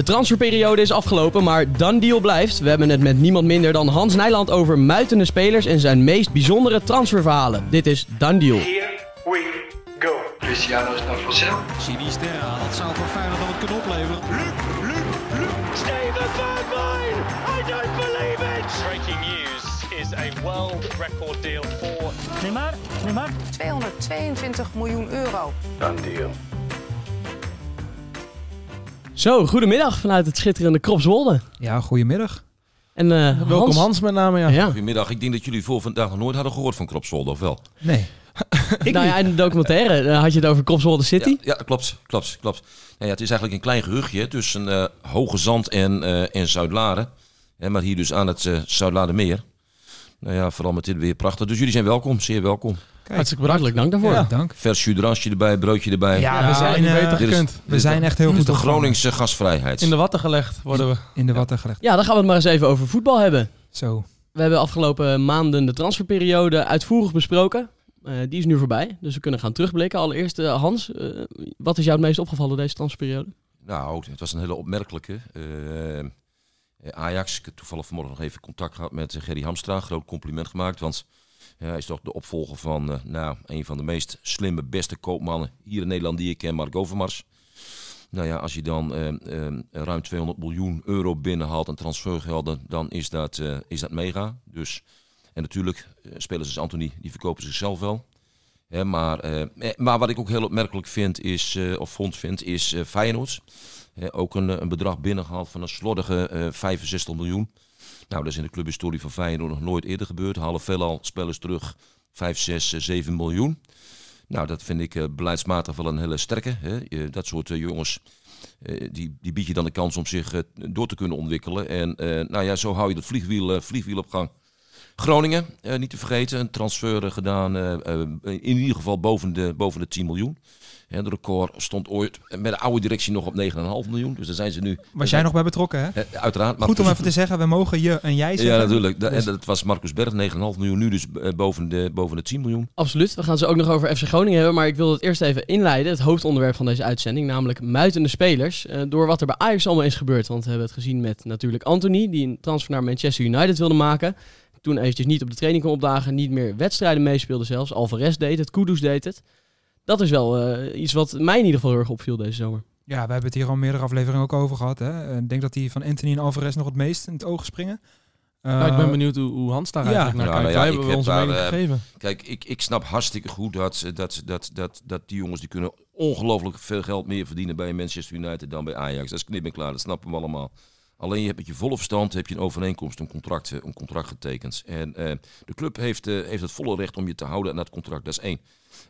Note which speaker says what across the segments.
Speaker 1: De transferperiode is afgelopen, maar Dan Deal blijft. We hebben het met niemand minder dan Hans Nijland over muitende spelers en zijn meest bijzondere transferverhalen. Dit is Dan Deal.
Speaker 2: Here we go. Cristiano is naar Vassel.
Speaker 3: Sinisterra, dat zou voor Feyenoord nog wat kunnen opleveren.
Speaker 4: Steven Bergwijn! I don't believe it!
Speaker 5: Breaking news is a world record deal for
Speaker 6: Neymar, Neymar.
Speaker 7: 222 miljoen euro.
Speaker 2: Done deal.
Speaker 1: Zo, goedemiddag vanuit het schitterende Kropswolde.
Speaker 8: Ja, goedemiddag.
Speaker 1: En, eh,
Speaker 9: Welkom Hans met name, ja.
Speaker 1: Ja.
Speaker 10: Goedemiddag. Ik denk dat jullie voor vandaag nog nooit hadden gehoord van Kropswolde, of wel?
Speaker 8: Nee.
Speaker 1: nou ja, in de documentaire eh, had je het over Kropswolde City.
Speaker 10: Ja, ja, klopt, klopt, klopt. Nou ja, het is eigenlijk een klein gehuchtje tussen eh, Hoge Zand en, eh en Zuidlaren. Hè, maar hier dus aan het eh Zuidlaardermeer. Nou ja, vooral met dit weer prachtig. Dus jullie zijn welkom, zeer welkom.
Speaker 9: Hartstikke bedankt.
Speaker 1: Hartelijk dank daarvoor.
Speaker 8: Ja, dank.
Speaker 10: Vers erbij, broodje erbij.
Speaker 8: Ja,
Speaker 9: Ja,
Speaker 8: we zijn,
Speaker 9: niet
Speaker 8: eh,
Speaker 9: beter
Speaker 10: is-
Speaker 8: we zijn echt heel
Speaker 10: Dit is
Speaker 8: goed
Speaker 10: de
Speaker 8: ontvangen.
Speaker 10: Groningse gastvrijheid.
Speaker 9: In de watten gelegd worden we.
Speaker 8: in de watten gelegd.
Speaker 1: Ja, dan gaan we het maar eens even over voetbal hebben.
Speaker 8: Zo.
Speaker 1: We hebben afgelopen maanden de transferperiode uitvoerig besproken. Eh, die is nu voorbij, dus we kunnen gaan terugblikken. Allereerst, eh, Hans, eh, wat is jou het meest opgevallen deze transferperiode?
Speaker 10: Nou, het was een hele opmerkelijke. Eh, Ajax, ik heb toevallig vanmorgen nog even contact gehad met eh, Gerry Hamstra. Groot compliment gemaakt, want hij is toch de opvolger van eh, nou, een van de meest slimme, beste koopmannen hier in Nederland die ik ken, Mark Overmars. Nou ja, als je dan eh, eh, ruim 200 miljoen euro binnenhaalt aan transfergelden, dan is dat, is dat mega. Dus, en natuurlijk, spelers als Anthony, die verkopen zichzelf wel. Hè, maar, maar wat ik ook heel opmerkelijk vind, is, of vond vind, is Feyenoord. Ook een, een bedrag binnengehaald van een slordige eh 65 miljoen. Nou, dat is in de clubhistorie van Feyenoord nog nooit eerder gebeurd. Halen veelal spelers terug 5, 6, eh, 7 miljoen. Nou, dat vind ik eh, beleidsmatig wel een hele sterke. Hè. Dat soort eh, jongens, eh, die, die bied je dan de kans om zich door te kunnen ontwikkelen. En nou ja, zo hou je dat vliegwiel, vliegwiel op gang. Groningen, niet te vergeten, een transfer gedaan in ieder geval boven de, boven de 10 miljoen. De record stond ooit met de oude directie nog op 9,5 miljoen. Dus daar zijn ze nu.
Speaker 8: Was jij nog bij betrokken, hè?
Speaker 10: Eh, uiteraard.
Speaker 8: Goed om even te zeggen, we mogen je en jij zeggen.
Speaker 10: Ja, natuurlijk.
Speaker 8: Dus-
Speaker 10: En dat was Marcus Berg, 9,5 miljoen. Nu dus eh, boven, de, boven de 10 miljoen.
Speaker 1: Absoluut, we gaan ze ook nog over FC Groningen hebben, maar ik wil het eerst even inleiden. Het hoofdonderwerp van deze uitzending, namelijk muitende spelers. eh, door wat er bij Ajax allemaal is gebeurd. Want we hebben het gezien met natuurlijk Anthony, die een transfer naar Manchester United wilde maken. Toen eventjes niet op de training kon opdagen, niet meer wedstrijden meespeelde zelfs. Alvarez deed het, Kudus deed het. Dat is wel eh, iets wat mij in ieder geval heel erg opviel deze zomer.
Speaker 8: Ja, we hebben het hier al meerdere afleveringen ook over gehad. Hè? Ik denk dat die van Anthony en Alvarez nog het meest in het oog springen.
Speaker 9: Ja, ik
Speaker 8: Eh,
Speaker 9: ben benieuwd hoe, hoe Hans daar
Speaker 8: ja.
Speaker 9: eigenlijk naar
Speaker 10: Ja,
Speaker 9: kijkt.
Speaker 10: nou ja,
Speaker 9: hebben
Speaker 10: heb
Speaker 9: onze
Speaker 10: daar,
Speaker 9: mening
Speaker 10: eh,
Speaker 9: gegeven.
Speaker 10: Kijk, ik, ik snap hartstikke goed dat, dat, dat, dat, dat die jongens die kunnen ongelooflijk veel geld meer verdienen bij Manchester United dan bij Ajax. Dat is knip en klaar, dat snappen we allemaal. Alleen je hebt met je volle verstand heb je een overeenkomst, een contract, een contract getekend. En eh, de club heeft, eh, heeft het volle recht om je te houden aan dat contract. Dat is één.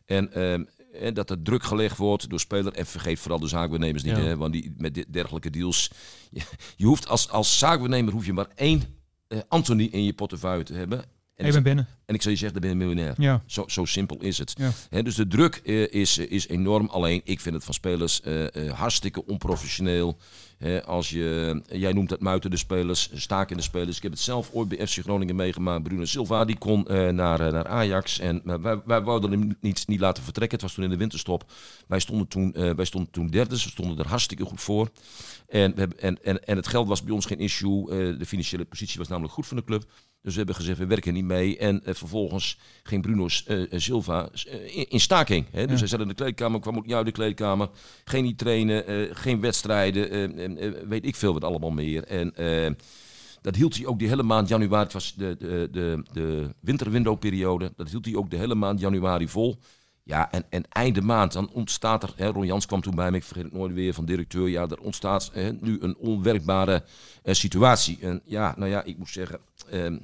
Speaker 10: En, ehm, en dat er druk gelegd wordt door speler. En vergeet vooral de zaakbenemers niet.
Speaker 1: Ja.
Speaker 10: Hè, want die, met dergelijke deals. Je, je hoeft als, als zaakbenemer hoef je maar één eh, Anthony in je portefeuille te hebben. En
Speaker 8: ik ben binnen.
Speaker 10: en ik zou je zeggen, dan ben je miljonair.
Speaker 8: Ja.
Speaker 10: Zo, zo simpel is het.
Speaker 8: Ja.
Speaker 10: Dus de druk eh, is, is enorm. Alleen ik vind het van spelers eh, eh, hartstikke onprofessioneel. Als je, jij noemt het muiten de spelers, stakende spelers. Ik heb het zelf ooit bij FC Groningen meegemaakt. Bruno Silva die kon eh, naar, eh, naar Ajax. En wij, wij wouden hem niet, niet laten vertrekken. Het was toen in de winterstop. Wij stonden toen, eh, wij stonden toen derde. Ze stonden er hartstikke goed voor. En, we hebben, en, en, en het geld was bij ons geen issue. Eh, de financiële positie was namelijk goed van de club. Dus we hebben gezegd, we werken niet mee. En eh, vervolgens ging Bruno eh, Silva eh, in, in staking. Hè? Dus
Speaker 8: Ja.
Speaker 10: hij zat in de kleedkamer, kwam ook niet uit de kleedkamer. Geen niet trainen, geen wedstrijden, weet ik veel wat allemaal meer. En dat hield hij ook die hele maand januari. Het was de, de, de, de winterwindowperiode. Dat hield hij ook de hele maand januari vol. Ja, en, en einde maand, dan ontstaat er... Hè, Ron Jans kwam toen bij me, ik vergeet het nooit weer, van directeur. Ja, er ontstaat hè, nu een onwerkbare eh, situatie. En ja, nou ja, ik moet zeggen... ehm,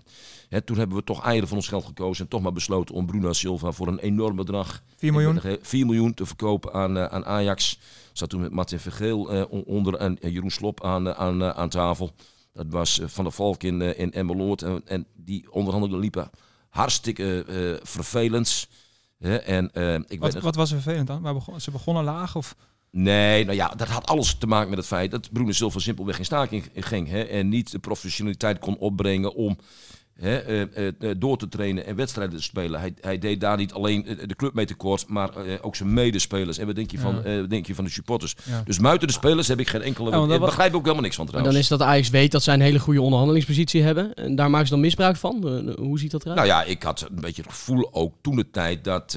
Speaker 10: hè, toen hebben we toch eieren van ons geld gekozen... en toch maar besloten om Bruno Silva voor een enorm bedrag...
Speaker 8: 4 miljoen.
Speaker 10: ik weet nog, hè, 4 miljoen te verkopen aan, eh, aan Ajax. Zat toen met Martin Vergeel eh, on- onder en en Jeroen Slop aan, eh, aan, eh, aan tafel. Dat was eh, Van der Valk in, eh, in Emmeloord. En, en die onderhandelingen liepen hartstikke eh, vervelend. Hè, en, eh, ik weet
Speaker 8: Wat,
Speaker 10: nog-
Speaker 8: wat was er vervelend dan? Begon, ze begonnen laag of...
Speaker 10: Nee, nou ja, dat had alles te maken met het feit dat Bruno Silva simpelweg in staking ging. Hè, en niet de professionaliteit kon opbrengen om hè, eh, eh, eh, door te trainen en wedstrijden te spelen. Hij, hij deed daar niet alleen de club mee tekort, maar eh, ook zijn medespelers. En wat denk je van,
Speaker 8: Ja.
Speaker 10: eh, wat denk je van de supporters?
Speaker 8: Ja.
Speaker 10: Dus buiten de spelers heb ik geen enkele...
Speaker 9: Ja,
Speaker 10: ik begrijp ook helemaal niks van
Speaker 1: Maar
Speaker 10: trouwens.
Speaker 1: dan is dat Ajax weet dat zij een hele goede onderhandelingspositie hebben. En daar maken ze dan misbruik van. Hoe ziet dat eruit?
Speaker 10: Nou ja, ik had een beetje het gevoel ook toen de tijd dat.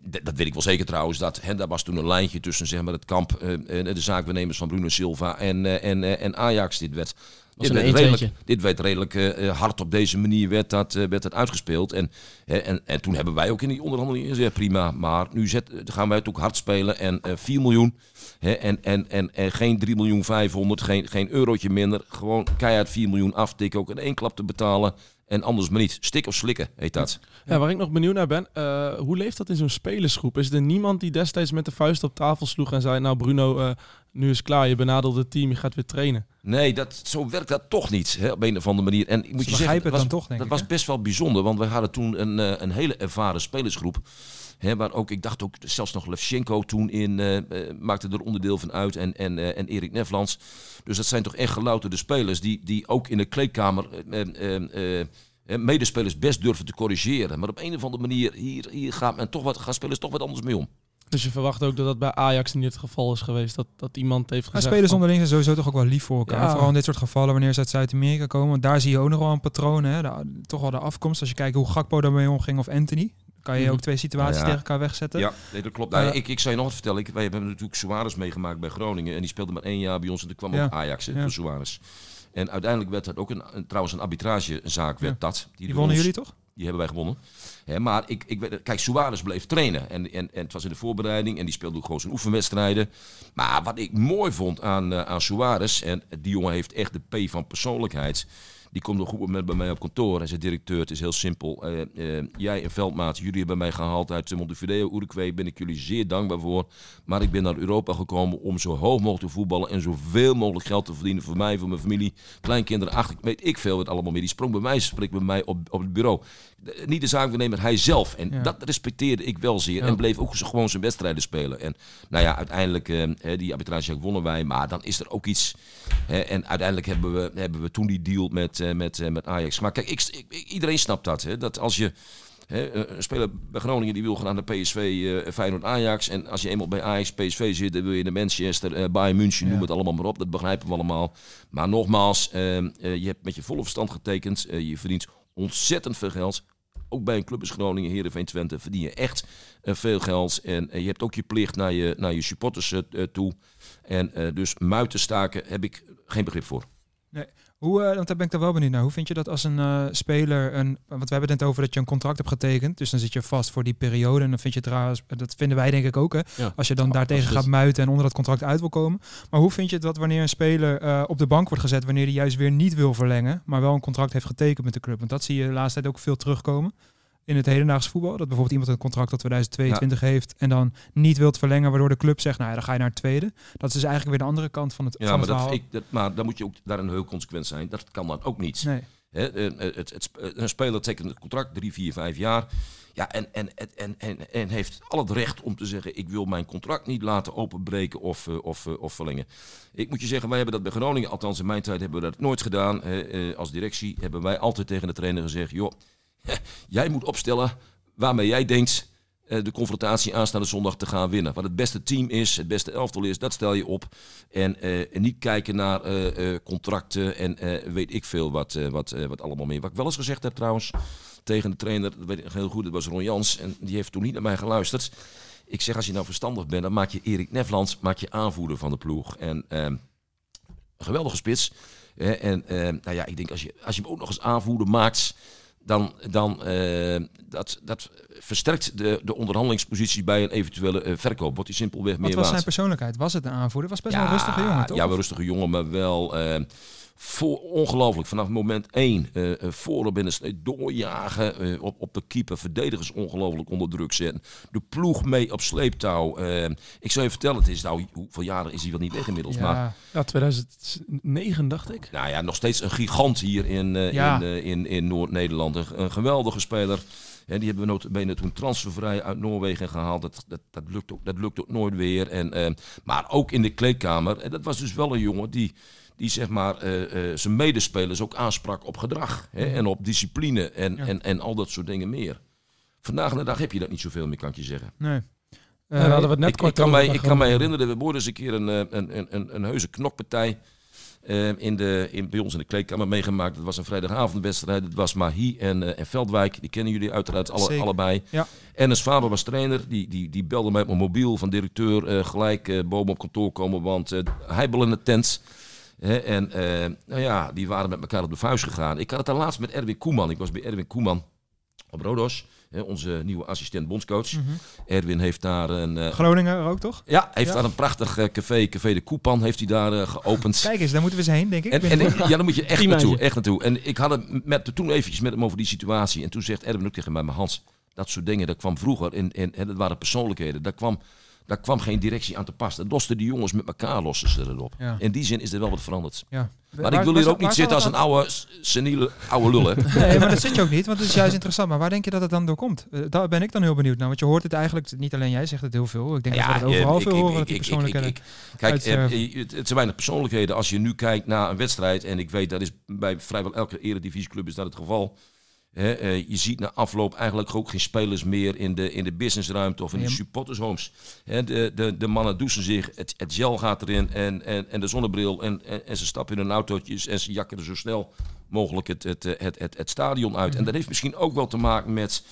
Speaker 10: Dat weet ik wel zeker trouwens. Dat, hè, was toen een lijntje tussen zeg maar, het kamp. eh, de zaakwaarnemers van Bruno Silva en, eh, en, eh, en Ajax. Dit werd. Dit
Speaker 1: een
Speaker 10: werd, redelijk, dit werd redelijk eh, eh, hard op deze manier werd dat, eh, werd dat uitgespeeld. En, hè, en, en toen hebben wij ook in die onderhandelingen gezegd, prima. Maar nu zet, gaan wij het ook hard spelen. En eh 4 miljoen. Hè, en, en, en, en geen 3 miljoen 500. Geen, geen eurotje minder. Gewoon keihard 4 miljoen aftikken. Ook in één klap te betalen. En anders maar niet. Stik of slikken heet dat.
Speaker 9: Ja, waar ik nog benieuwd naar ben, eh, hoe leeft dat in zo'n spelersgroep? Is er niemand die destijds met de vuist op tafel sloeg en zei, nou Bruno, eh, nu is klaar, je benadert het team, je gaat weer trainen.
Speaker 10: Nee, dat, zo werkt dat toch niet. Hè, op een of andere manier. En ik moet
Speaker 8: Ze
Speaker 10: je zeggen,
Speaker 8: het
Speaker 10: was,
Speaker 8: dan toch, denk
Speaker 10: dat
Speaker 8: ik,
Speaker 10: was best wel bijzonder. Want we hadden toen een, eh, een hele ervaren spelersgroep. Hè, waar ook, ik dacht ook zelfs nog Levchenko toen in, eh, eh, maakte er onderdeel van uit. En, en, eh, en Erik Neflands. Dus dat zijn toch echt gelouterde spelers. Die, die ook in de kleedkamer medespelers best durven te corrigeren. Maar op een of andere manier, hier, hier gaat men toch wat, gaan spelers toch wat anders mee om.
Speaker 9: Dus je verwacht ook dat dat bij Ajax niet het geval is geweest, dat, dat iemand heeft
Speaker 8: Maar
Speaker 9: gezegd...
Speaker 8: spelers
Speaker 9: van-
Speaker 8: onderling zijn sowieso toch ook wel lief voor elkaar.
Speaker 9: Ja.
Speaker 8: Vooral in dit soort gevallen wanneer ze uit Zuid-Amerika komen. Want daar zie je ook nog wel een patroon. Hè? De- toch wel de afkomst. Als je kijkt hoe Gakpo daarmee omging of Anthony. kan je
Speaker 9: Mhm.
Speaker 8: ook twee situaties
Speaker 10: Ja.
Speaker 8: tegen elkaar wegzetten.
Speaker 10: Ja, nee, dat klopt. Nou,
Speaker 8: Eh,
Speaker 10: ik, ik zou je nog wat vertellen. Ik, wij hebben natuurlijk Suarez meegemaakt bij Groningen. En die speelde maar één jaar bij ons. En toen kwam
Speaker 8: Ja.
Speaker 10: ook Ajax, hè,
Speaker 8: Ja.
Speaker 10: voor Suarez. En uiteindelijk werd dat ook een, een- trouwens een arbitragezaak. Werd
Speaker 8: Ja.
Speaker 10: dat.
Speaker 8: Die wonnen
Speaker 10: ons-
Speaker 8: jullie toch?
Speaker 10: Die hebben wij gewonnen. Hè, maar ik, ik, kijk, Suarez bleef trainen. En, en, en het was in de voorbereiding. En die speelde ook gewoon zijn oefenwedstrijden. Maar wat ik mooi vond aan, eh, aan Suarez. En die jongen heeft echt de P van persoonlijkheid. Die komt op een goed moment bij mij op kantoor. Hij zei, directeur, het is heel simpel. Eh, eh, jij en Veldmaat, jullie hebben mij gehaald uit Montevideo, Uruguay. Ben ik jullie zeer dankbaar voor. Maar ik ben naar Europa gekomen om zo hoog mogelijk te voetballen. En zoveel mogelijk geld te verdienen voor mij, voor mijn familie. Kleinkinderen, ach, ik weet ik veel wat allemaal meer. Die sprong bij mij, spreekt bij mij op, op het bureau. De- niet de zaakwaarnemer, hij zelf. En
Speaker 8: Ja.
Speaker 10: dat respecteerde ik wel zeer.
Speaker 8: Ja.
Speaker 10: En bleef ook gewoon zijn wedstrijden spelen. En nou ja, uiteindelijk, eh, die arbitrage wonnen wij. Maar dan is er ook iets. En uiteindelijk hebben we, hebben we toen die deal met, eh, met, eh, met Ajax. Maar kijk, ik, ik- iedereen snapt dat. Hè, dat als je... hè, eh, een speler bij Groningen die wil gaan naar de PSV, eh Feyenoord, Ajax. En als je eenmaal bij Ajax, PSV zit, dan wil je naar Manchester, eh Bayern München,
Speaker 8: Ja.
Speaker 10: noem het allemaal maar op. Dat begrijpen we allemaal. Maar nogmaals, je hebt met je volle verstand getekend. Je verdient ontzettend veel geld. Ook bij een club als Groningen, Heerenveen, Twente verdien je echt veel geld. En je hebt ook je plicht naar je, naar je supporters toe. En dus muiten staken heb ik geen begrip voor.
Speaker 8: Hoe, eh, want daar ben ik daar wel benieuwd naar. Hoe vind je dat als een eh, speler, een, want we hebben het net over dat je een contract hebt getekend, dus dan zit je vast voor die periode en dan vind je het raar, als- dat vinden wij denk ik ook hè,
Speaker 1: Ja.
Speaker 8: als je dan daartegen
Speaker 1: absoluut.
Speaker 8: gaat muiten en onder dat contract uit wil komen. Maar hoe vind je het dat wanneer een speler eh, op de bank wordt gezet, wanneer hij juist weer niet wil verlengen, maar wel een contract heeft getekend met de club? Want dat zie je de laatste tijd ook veel terugkomen in het hedendaagse voetbal. Dat bijvoorbeeld iemand een contract tot 2022 heeft en dan niet wilt verlengen, waardoor de club zegt, nou ja, dan ga je naar het tweede. Dat is dus eigenlijk weer de andere kant van het,
Speaker 10: Ja,
Speaker 8: van
Speaker 10: maar,
Speaker 8: het
Speaker 10: dat, ik, dat, maar dan moet je ook daarin heel consequent zijn. Dat kan dan ook niet.
Speaker 8: Nee.
Speaker 10: Eh, eh, het, het, sp- een speler tekent een contract, drie, vier, vijf jaar. Ja, en, en, en, en, en, heeft al het recht om te zeggen: ik wil mijn contract niet laten openbreken of, eh, of, eh, of verlengen. Ik moet je zeggen, wij hebben dat bij Groningen, althans in mijn tijd hebben we dat nooit gedaan. Eh, als directie hebben wij altijd tegen de trainer gezegd: joh, jij moet opstellen waarmee jij denkt eh, de confrontatie aanstaande zondag te gaan winnen. Wat het beste team is, het beste elftal is, dat stel je op. En, eh, en niet kijken naar eh, eh, contracten en eh, weet ik veel wat, eh, wat, eh, wat allemaal meer. Wat ik wel eens gezegd heb trouwens tegen de trainer, dat weet ik heel goed, dat was Ron Jans. En die heeft toen niet naar mij geluisterd. Ik zeg, als je nou verstandig bent, dan maak je Erik Nefland maak je aanvoerder van de ploeg. En ehm, geweldige spits. En ehm, nou ja, ik denk, als je, als je hem ook nog eens aanvoerder maakt, dan, dan eh, dat, dat versterkt de, de onderhandelingspositie bij een eventuele eh, verkoop. Wordt hij simpelweg
Speaker 8: Wat
Speaker 10: meer
Speaker 8: was
Speaker 10: waard.
Speaker 8: zijn persoonlijkheid? Was het een aanvoerder? Was best wel een rustige jongen, toch?
Speaker 10: Ja, wel een rustige jongen, maar wel eh, ongelooflijk. Vanaf moment één, uh, voor binnen doorjagen eh, op, op de keeper, verdedigers ongelooflijk onder druk zetten. De ploeg mee op sleeptouw. Ik zou je vertellen, het is nou, hoeveel jaren is hij wel niet weg inmiddels? Maar
Speaker 8: Ja,
Speaker 9: Ja, 2009 dacht ik.
Speaker 10: nou ja, nog steeds een gigant hier in,
Speaker 8: Ja.
Speaker 10: in, in, in Noord-Nederland. Een, een geweldige speler. Hè, die hebben we notabene toen transfervrij uit Noorwegen gehaald. Dat, dat, dat, lukt, ook, dat lukt ook nooit weer. En, maar ook in de kleedkamer. En dat was dus wel een jongen die, die zeg maar eh, eh, zijn medespelers ook aansprak op gedrag. Hè, en op discipline en,
Speaker 8: Ja.
Speaker 10: en, en al dat soort dingen meer. Vandaag de dag heb je dat niet zoveel meer, kan ik je zeggen.
Speaker 8: Nee.
Speaker 9: daar hadden we het net
Speaker 10: ik,
Speaker 9: kort
Speaker 10: ik, kan
Speaker 9: over
Speaker 10: mij,
Speaker 9: bij
Speaker 10: ik kan mij
Speaker 9: Groningen.
Speaker 10: herinneren, we hebben eens een keer een, een, een, een, een heuse knokpartij in de, in, bij ons in de kleedkamer meegemaakt. Het was een vrijdagavondwedstrijd. Het was Mahi en, eh, en Veldwijk. Die kennen jullie uiteraard alle,
Speaker 8: Zeker.
Speaker 10: allebei.
Speaker 8: Ja.
Speaker 10: En vader was trainer. Die, die, die belde mij op mijn mobiel van directeur gelijk boven op kantoor komen. Want hij wil in de tent. Hè, en eh, nou ja, die waren met elkaar op de vuist gegaan. Ik had het daar laatst met Erwin Koeman. Ik was bij Erwin Koeman op Rodos. Hè, onze nieuwe assistent bondscoach.
Speaker 8: Mhm.
Speaker 10: Erwin heeft daar een... eh,
Speaker 8: Groningen ook toch?
Speaker 10: ja, heeft
Speaker 8: Ja.
Speaker 10: daar een prachtig eh, café, Café de Koepan, heeft hij daar geopend.
Speaker 8: Kijk eens, daar moeten we eens heen, denk ik.
Speaker 10: En, ja, dan moet je echt naartoe, echt naartoe. En ik had het met, toen eventjes met hem over die situatie. En toen zegt Erwin ook tegen mij, maar Hans, dat soort dingen, dat kwam vroeger. En, en, en dat waren persoonlijkheden. Daar kwam, daar kwam geen directie aan te pas. Dat losten die jongens met elkaar, lossen ze erop.
Speaker 8: Ja.
Speaker 10: In die zin is er wel wat veranderd.
Speaker 8: ja.
Speaker 10: Maar
Speaker 8: Waar-
Speaker 10: ik wil hier ook niet zitten als een oude, seniele oude lul, hè.
Speaker 8: dan- Nee, maar dat zit je ook niet, want het is juist interessant. Maar waar denk je dat het dan door komt? Eh, daar ben ik dan heel benieuwd naar. Want je hoort het eigenlijk, niet alleen jij zegt het heel veel. Ik denk dat we het overal
Speaker 10: eh,
Speaker 8: veel
Speaker 10: ik-
Speaker 8: horen,
Speaker 10: ik-
Speaker 8: dat
Speaker 10: Kijk, eh, het, het zijn weinig persoonlijkheden. Als je nu kijkt naar een wedstrijd, en ik weet dat is bij vrijwel elke eredivisieclub is dat het geval. Eh, je ziet na afloop eigenlijk ook geen spelers meer in de, in de businessruimte of in de supportershomes. Hè, de, de, de mannen douchen zich, het, het gel gaat erin en, en, en de zonnebril. En, en, en ze stappen in hun autootjes en ze jakken er zo snel mogelijk het, het, het, het, het, het stadion uit. En dat heeft misschien ook wel te maken met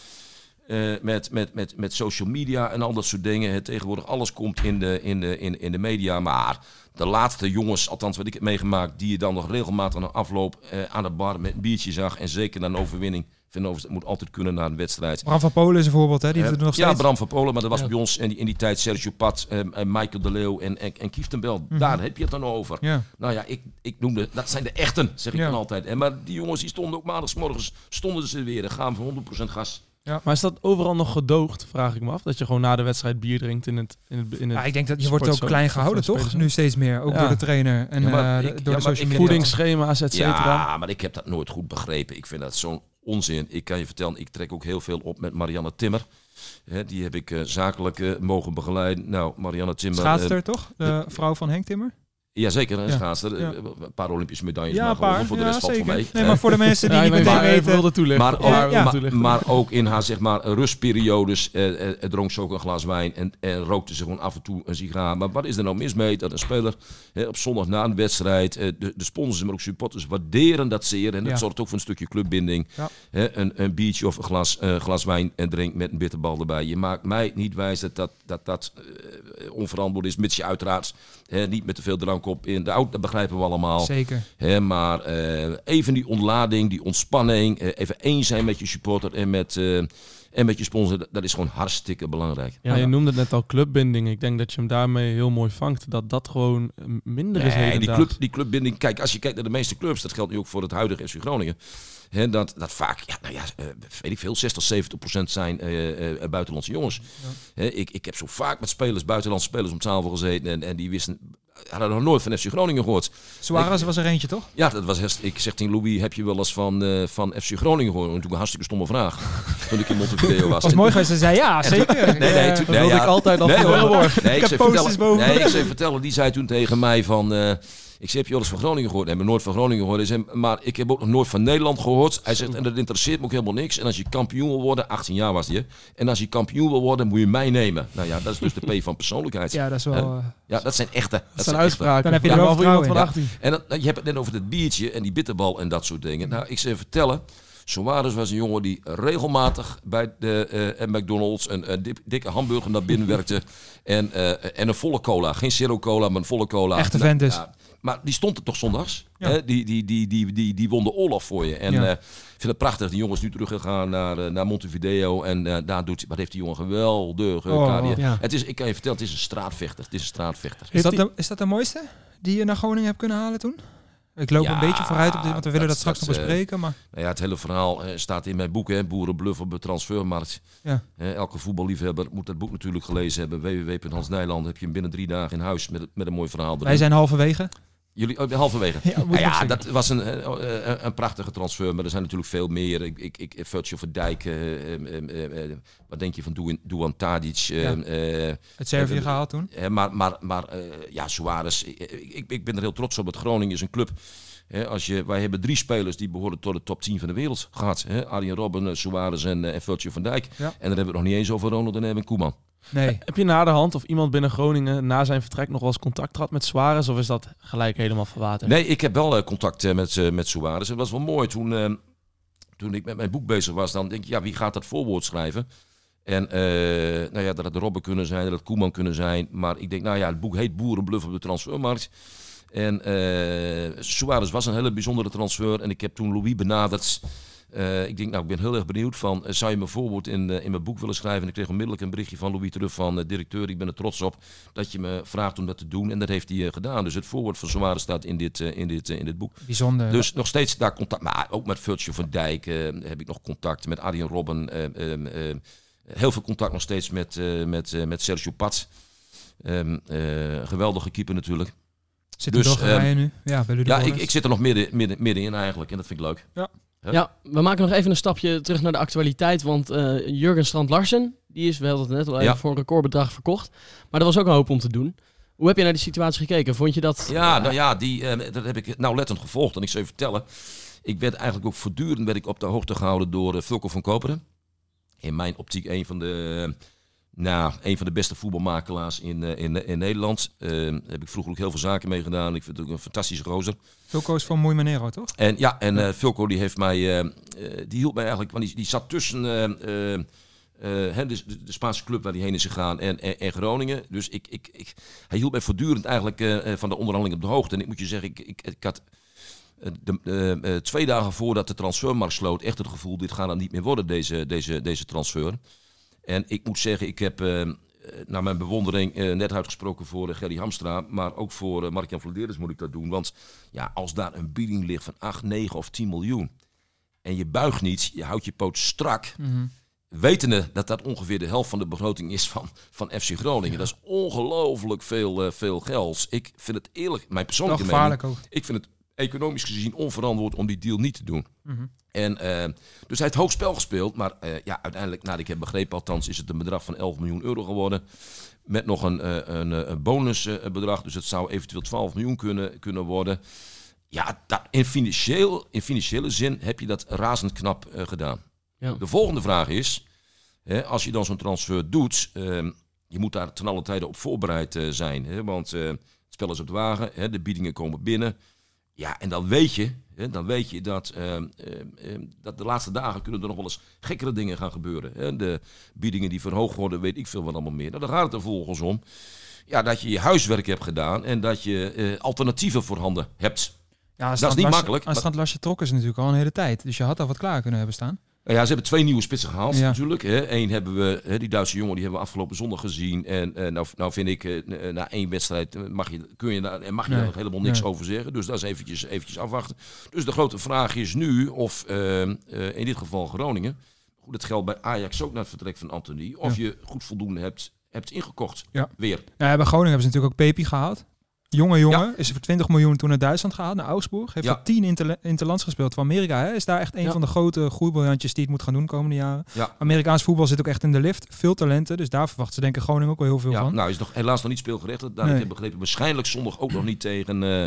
Speaker 10: eh, met, met, met, met social media en al dat soort dingen. Het tegenwoordig alles komt in de, in, de, in, in de media. Maar de laatste jongens, althans wat ik heb meegemaakt, die je dan nog regelmatig na afloop eh, aan de bar met een biertje zag. En zeker na een overwinning. Van Overstad moet altijd kunnen na een wedstrijd.
Speaker 8: Bram van Polen is een voorbeeld, hè? die doet het nog
Speaker 10: ja,
Speaker 8: steeds.
Speaker 10: Bram van Polen, maar dat was
Speaker 1: Ja.
Speaker 10: bij ons in die, in die tijd Sergio Pat, eh, en Michael de Leeuw en, en, en Kief ten Bel.
Speaker 8: Mhm.
Speaker 10: Daar heb je het dan over.
Speaker 8: Ja.
Speaker 10: Nou ja, ik, ik noemde, dat zijn de echten, zeg ik
Speaker 8: Ja.
Speaker 10: dan altijd. En maar die jongens die stonden ook maandagsmorgens, stonden ze weer en gaan voor 100% gas.
Speaker 9: Maar is dat overal nog gedoogd, vraag ik me af? Dat je gewoon na de wedstrijd bier drinkt in het... In het, in het
Speaker 8: Ja, ik denk dat je wordt ook klein gehouden, toch? Nu steeds meer, ook
Speaker 9: Ja.
Speaker 8: door de trainer en
Speaker 10: Ja, maar
Speaker 8: eh,
Speaker 10: ik-
Speaker 8: door
Speaker 10: ja,
Speaker 8: de social.
Speaker 9: Voedingsschema's, et cetera.
Speaker 10: Ja, maar ik heb dat nooit goed begrepen. Ik vind dat zo'n onzin. Ik kan je vertellen, ik trek ook heel veel op met Marianne Timmer. Hè, die heb ik eh, zakelijk eh, mogen begeleiden. Nou, Marianne Timmer...
Speaker 8: Schaatster, toch? De vrouw van Henk Timmer?
Speaker 10: Jazeker, een
Speaker 8: Ja.
Speaker 10: schaatster.
Speaker 8: Ja.
Speaker 10: Eh, Een paar Olympische medailles,
Speaker 8: Ja,
Speaker 10: maar
Speaker 8: een paar.
Speaker 10: gewoon voor de
Speaker 8: Ja,
Speaker 10: rest valt voor mij.
Speaker 8: Nee, maar voor de mensen die
Speaker 9: Ja,
Speaker 8: niet meteen
Speaker 9: even
Speaker 8: weten...
Speaker 9: wilde toelichten.
Speaker 10: Maar, ook, maar, ook in haar zeg maar, rustperiodes eh, eh, dronk ze ook een glas wijn en, en rookte ze gewoon af en toe een sigaar. Maar wat is er nou mis mee dat een speler hè, op zondag na een wedstrijd, eh, de, de sponsors, maar ook supporters waarderen dat zeer. En dat
Speaker 8: Ja.
Speaker 10: zorgt ook voor een stukje clubbinding. Een, een biertje of een glas, eh, glas wijn en drinkt met een bitterbal erbij. Je maakt mij niet wijs dat dat, dat, dat eh, onverantwoord is, mits je uiteraard hè, niet met te veel drank op in de auto, dat begrijpen we allemaal.
Speaker 8: Zeker.
Speaker 10: Hè, maar eh, even die ontlading, die ontspanning, eh, even één zijn met je supporter en met, eh, en met je sponsor, dat, is gewoon hartstikke belangrijk.
Speaker 1: Ja,
Speaker 9: Ja, je noemde het net al clubbinding. Ik denk dat je hem daarmee heel mooi vangt. Dat dat gewoon minder is
Speaker 10: Nee, die, club, die clubbinding, kijk, als je kijkt naar de meeste clubs, dat geldt nu ook voor het huidige FC Groningen. Hè, dat, dat vaak, ja, nou ja, weet ik veel, 60, 70 procent zijn buitenlandse jongens. Hè, ik, ik heb zo vaak met spelers, buitenlandse spelers om tafel gezeten en, en die wisten, hadden nog nooit van FC Groningen gehoord.
Speaker 8: Suarez was er eentje, toch?
Speaker 10: Ja, dat was herst- ik zeg tegen Louis, heb je wel eens van, eh, van FC Groningen gehoord? En toen een hartstikke stomme vraag. toen ik in Montevideo was.
Speaker 8: was mooi geweest. Ze zei ja, zeker.
Speaker 10: Nee, nee,
Speaker 9: Dat
Speaker 10: nee,
Speaker 9: wilde
Speaker 10: ja.
Speaker 9: ik altijd al
Speaker 10: Nee, hoor. Nee, ik
Speaker 8: heb
Speaker 10: zei
Speaker 8: posters boven.
Speaker 10: nee, ik zei vertellen, die zei toen tegen mij van... eh, ik heb je eens van Groningen gehoord? Nee, ik heb nooit van Groningen gehoord. Hij zei, maar ik heb ook nog nooit van Nederland gehoord. Hij zegt, en dat interesseert me ook helemaal niks. En als je kampioen wil worden, 18 jaar was hij, hè. En als je kampioen wil worden, moet je mij nemen. Nou ja, dat is dus de P van persoonlijkheid. Ja,
Speaker 8: Ja, dat is wel... eh,
Speaker 10: dat zijn echte. Dat,
Speaker 9: Dat
Speaker 10: zijn
Speaker 9: uitspraken.
Speaker 8: Dan heb je
Speaker 9: Ja,
Speaker 8: er wel
Speaker 9: maar iemand
Speaker 8: vertrouwen
Speaker 9: van
Speaker 8: in.
Speaker 9: 18.
Speaker 10: En dat, je hebt het net over het biertje en die bitterbal en dat soort dingen. Nou, ik zou je vertellen. Suarez was een jongen die regelmatig bij de eh, McDonald's een, dikke hamburger naar binnen werkte. En, eh, en een volle cola. Geen zero cola, maar een volle cola.
Speaker 8: Echte
Speaker 10: Nou,
Speaker 8: vent dus.
Speaker 10: ja, maar die stond er toch zondags?
Speaker 8: Ja.
Speaker 10: Hè? Die, die, die, die, die, die won de oorlog voor je. En
Speaker 8: Ja.
Speaker 10: eh, ik vind het prachtig. Die jongen is nu teruggegaan naar, eh, naar Montevideo. En eh, daar doet, wat heeft die jongen een geweldige
Speaker 8: Oh,
Speaker 10: carrière.
Speaker 1: ja.
Speaker 10: Het is, ik kan je vertellen, het is een straatvechter. Het is een straatvechter.
Speaker 8: Is dat, de, is dat de mooiste die je naar Groningen hebt kunnen halen toen? Ik loop
Speaker 10: Ja,
Speaker 8: een beetje vooruit op dit, want we willen dat,
Speaker 10: dat-
Speaker 8: straks
Speaker 10: dat,
Speaker 8: nog bespreken. Maar
Speaker 10: Nou ja, het hele verhaal eh, staat in mijn boek, hè, Boerenbluff op de transfermarkt.
Speaker 8: Ja.
Speaker 10: Elke voetballiefhebber moet dat boek natuurlijk gelezen hebben. www.hansnijland heb je hem binnen drie dagen in huis met, met een mooi verhaal erin.
Speaker 8: wij zijn halverwege.
Speaker 10: Jullie, oh, halverwege.
Speaker 8: Ja,
Speaker 10: Nou ja, dat was een, eh, eh, een prachtige transfer, maar er zijn natuurlijk veel meer. Ik, ik, ik Virgil van Dijk, eh, eh, eh, eh, wat denk je van Duan, Duan Tadic? eh,
Speaker 8: Ja.
Speaker 10: eh,
Speaker 8: Het Servië
Speaker 10: eh,
Speaker 8: gehaald toen.
Speaker 10: Maar maar, maar eh, ja, Suarez, ik, ik, ik ben er heel trots op. Dat Groningen is een club. Hè, als je, wij hebben drie spelers die behoren tot de top 10 van de wereld gehad. Hè? Arjen Robben, eh, Suarez en, eh, en Virgil van Dijk.
Speaker 8: Ja.
Speaker 10: En dan hebben we het nog niet eens over Ronald en Erwin Koeman.
Speaker 8: Nee.
Speaker 9: Heb je na de hand of iemand binnen Groningen na zijn vertrek nog wel eens contact gehad met Suarez? Of is dat gelijk helemaal verwaterd?
Speaker 10: Nee, ik heb wel eh, contact met, eh, met Suarez. Het was wel mooi toen, eh, toen ik met mijn boek bezig was. Dan denk ik, ja, wie gaat dat voorwoord schrijven? En eh, nou ja, dat had Robben kunnen zijn, dat had Koeman kunnen zijn. Maar ik denk, nou ja, het boek heet Boerenbluff op de transfermarkt. En eh Suarez was een hele bijzondere transfer. En ik heb toen Louis benaderd. Eh, ik denk, nou, ik ben heel erg benieuwd van, eh, zou je me voorwoord in, in mijn boek willen schrijven? En ik kreeg onmiddellijk een berichtje van Louis terug van, directeur, ik ben er trots op dat je me vraagt om dat te doen. En dat heeft hij gedaan. Dus het voorwoord van Suarez staat in dit, in dit, in dit boek.
Speaker 8: Bijzonder.
Speaker 10: Dus nog steeds daar contact. Maar ook met Virtue van Dijk heb ik nog contact. Met Arjen Robben. eh, eh, eh, heel veel contact nog steeds met, met, met Sergio Pat. Ehm, eh, geweldige keeper natuurlijk.
Speaker 8: Zit
Speaker 10: dus,
Speaker 8: in Bulgarije
Speaker 10: ehm,
Speaker 8: nu? Ja, bij
Speaker 10: Ja, ik, ik zit er nog midden, midden, middenin eigenlijk. En dat vind ik leuk.
Speaker 1: Ja, we maken nog even een stapje terug naar de actualiteit. Want eh, Jurgen Strand Larsen, die is, we hadden het net al even
Speaker 10: Ja.
Speaker 1: voor een recordbedrag verkocht. Maar er was ook een hoop om te doen. Hoe heb je naar die situatie gekeken? Vond je dat...
Speaker 10: Ja, nou ja, die, eh, dat heb ik nauwlettend gevolgd. En ik zou je vertellen, ik werd eigenlijk ook voortdurend werd ik op de hoogte gehouden door uh, Vulko van Koperen. In mijn optiek een van de, eh, nou, een van de beste voetbalmakelaars in, eh, in, in Nederland. Daar heb ik vroeger ook heel veel zaken mee gedaan. Ik vind het ook een fantastische gozer.
Speaker 8: Fulco is van Mooi Manero, toch?
Speaker 10: En ja, en Vulko die heeft mij, eh, eh, die hielp mij eigenlijk, want die, die zat tussen hè, de, de, Spaanse club waar die heen is gegaan en, en, en Groningen. Dus ik, ik, ik, hij hield mij voortdurend eigenlijk van de onderhandeling op de hoogte. En ik moet je zeggen, ik, ik, ik had de, twee dagen voordat de transfermarkt sloot echt het gevoel, dit gaat dan niet meer worden, deze, deze, deze transfer. En ik moet zeggen, ik heb eh, eh, naar mijn bewondering eh, net uitgesproken voor eh, Gerry Hamstra, maar ook voor eh, Mark-Jan Vladeris moet ik dat doen. Want ja, als daar een bieding ligt van 8, 9 of 10 miljoen en je buigt niet, je houdt je poot strak, wetende dat dat ongeveer de helft van de begroting is van, van FC Groningen. Dat is ongelooflijk veel, veel geld. Ik vind het eerlijk, mijn persoonlijke mening,
Speaker 8: gevaarlijk ook.
Speaker 10: ik vind het economisch gezien onverantwoord om die deal niet te doen.
Speaker 8: Mhm.
Speaker 10: En, eh, dus hij heeft hoog spel gespeeld. Maar eh, ja, uiteindelijk, naar ik heb begrepen, althans is het een bedrag van 11 miljoen euro geworden. Met nog een, eh, een, een bonusbedrag. Dus het zou eventueel 12 miljoen kunnen, kunnen worden. Ja, dat, in, financieel, in financiële zin heb je dat razend knap gedaan.
Speaker 1: Ja.
Speaker 10: De volgende vraag is, hè, als je dan zo'n transfer doet, ehm, je moet daar ten alle tijde op voorbereid zijn. Hè, want het spel is op de wagen, hè, de biedingen komen binnen. Ja, en dan weet je, hè, dan weet je dat, ehm, ehm, ehm, dat de laatste dagen kunnen er nog wel eens gekkere dingen gaan gebeuren. Hè. De biedingen die verhoogd worden, weet ik veel wat allemaal meer. Nou, dan gaat het er volgens om ja, dat je je huiswerk hebt gedaan en dat je eh, alternatieven voorhanden hebt.
Speaker 8: Ja,
Speaker 10: Dat is niet makkelijk,
Speaker 8: Aan
Speaker 10: maar-
Speaker 8: Lasje trokken ze natuurlijk al een hele tijd. Dus je had al wat klaar kunnen hebben staan.
Speaker 10: Nou ja, ze hebben twee nieuwe spitsen gehaald
Speaker 8: Ja.
Speaker 10: natuurlijk. Hè. Eén hebben we, hè, die Duitse jongen, die hebben we afgelopen zondag gezien. En eh, nou, nou vind ik, eh, n- na één wedstrijd eh, mag je, kun je, daar- en mag je
Speaker 8: Nee.
Speaker 10: daar helemaal niks
Speaker 8: Nee.
Speaker 10: over zeggen. Dus dat is eventjes, eventjes afwachten. Dus de grote vraag is nu of eh, eh, in dit geval Groningen, goed, het geldt bij Ajax ook na het vertrek van Anthony, of je goed voldoende hebt, hebt ingekocht.
Speaker 8: Ja.
Speaker 10: Weer.
Speaker 8: Ja, bij Groningen hebben ze natuurlijk ook Pepi gehaald. Jonge jongen,
Speaker 10: Ja.
Speaker 8: is voor 20 miljoen toen naar Duitsland gehaald, naar Augsburg. Heeft
Speaker 10: Ja.
Speaker 8: er 10 interla- interlands gespeeld van Amerika. Hè? Is daar echt een
Speaker 1: Ja.
Speaker 8: van de grote groeibriljantjes die het moet gaan doen de komende jaren.
Speaker 10: Ja.
Speaker 8: Amerikaans voetbal zit ook echt in de lift. Veel talenten, dus daar verwachten ze denk ik Groningen ook wel heel veel van.
Speaker 10: nou is nog helaas nog niet speelgerechtigd. Daar
Speaker 8: Nee.
Speaker 10: ik heb begrepen, waarschijnlijk zondag ook nog niet tegen eh,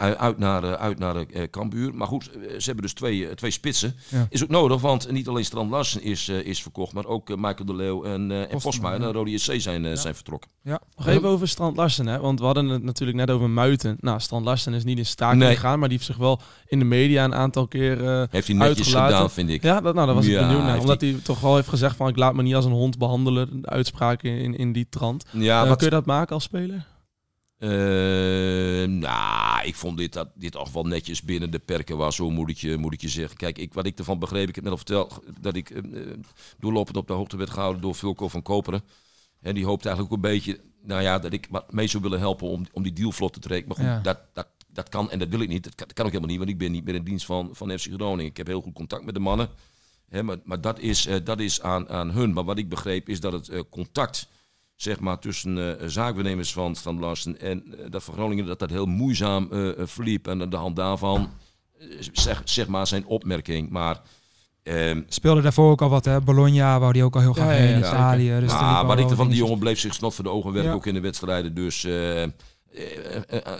Speaker 10: uit naar, uit naar eh, Cambuur. Maar goed, eh, ze hebben dus twee, eh, twee spitsen.
Speaker 8: Ja.
Speaker 10: Is ook nodig, want niet alleen Strand Larsen is, is verkocht, maar ook Michael de Leeuw en, eh en
Speaker 8: Postma,
Speaker 10: en
Speaker 8: ja.
Speaker 10: de Rode JC zijn, zijn vertrokken.
Speaker 9: Nog even over Strand Larsen, hè? want we hadden het natuurlijk net over Muiten. Nou, Strand Larsen is niet in
Speaker 10: Nee.
Speaker 9: gegaan, maar die heeft zich wel in de media een aantal keer eh,
Speaker 10: Heeft hij netjes
Speaker 9: Uitgelaten.
Speaker 10: gedaan, vind ik.
Speaker 9: Ja, dat, nou, daar was ik
Speaker 10: Ja,
Speaker 9: benieuwd naar. Omdat hij toch wel heeft gezegd van ik laat me niet als een hond behandelen. De uitspraken in, in die trant.
Speaker 10: Ja, wat,
Speaker 9: kun je dat maken als speler?
Speaker 10: Eh, nou, ik vond dit, dat dit toch wel netjes binnen de perken was, zo moet ik je, moet ik je zeggen. Kijk, ik, wat ik ervan begreep, ik heb net al verteld dat ik eh, eh, doorlopend op de hoogte werd gehouden door Vulko van Koperen. En die hoopte eigenlijk ook een beetje, nou ja, dat ik wat mee zou willen helpen om, om die deal vlot te trekken. Maar goed,
Speaker 8: Ja.
Speaker 10: dat, dat, dat kan en dat wil ik niet. Dat kan, dat kan ook helemaal niet, want ik ben niet meer in dienst van, van FC Groningen. Ik heb heel goed contact met de mannen. Hè, maar maar dat is, eh, dat is aan, aan hun. Maar wat ik begreep is dat het eh, contact zeg maar, tussen eh zaakbenemers van Strand Larsen en eh, dat van Groningen, dat dat heel moeizaam eh, eh, verliep. En aan de hand daarvan, zeg, zeg maar, zijn opmerking. Maar... ehm,
Speaker 8: Speelde daarvoor ook al wat, hè? Bologna wou die ook al heel graag
Speaker 9: Ja,
Speaker 8: heen in
Speaker 9: ja,
Speaker 8: Italië. Dus er
Speaker 10: maar ik ervan, die jongen bleef zich snot voor de ogen werken,
Speaker 8: Ja.
Speaker 10: ook in de wedstrijden. Dus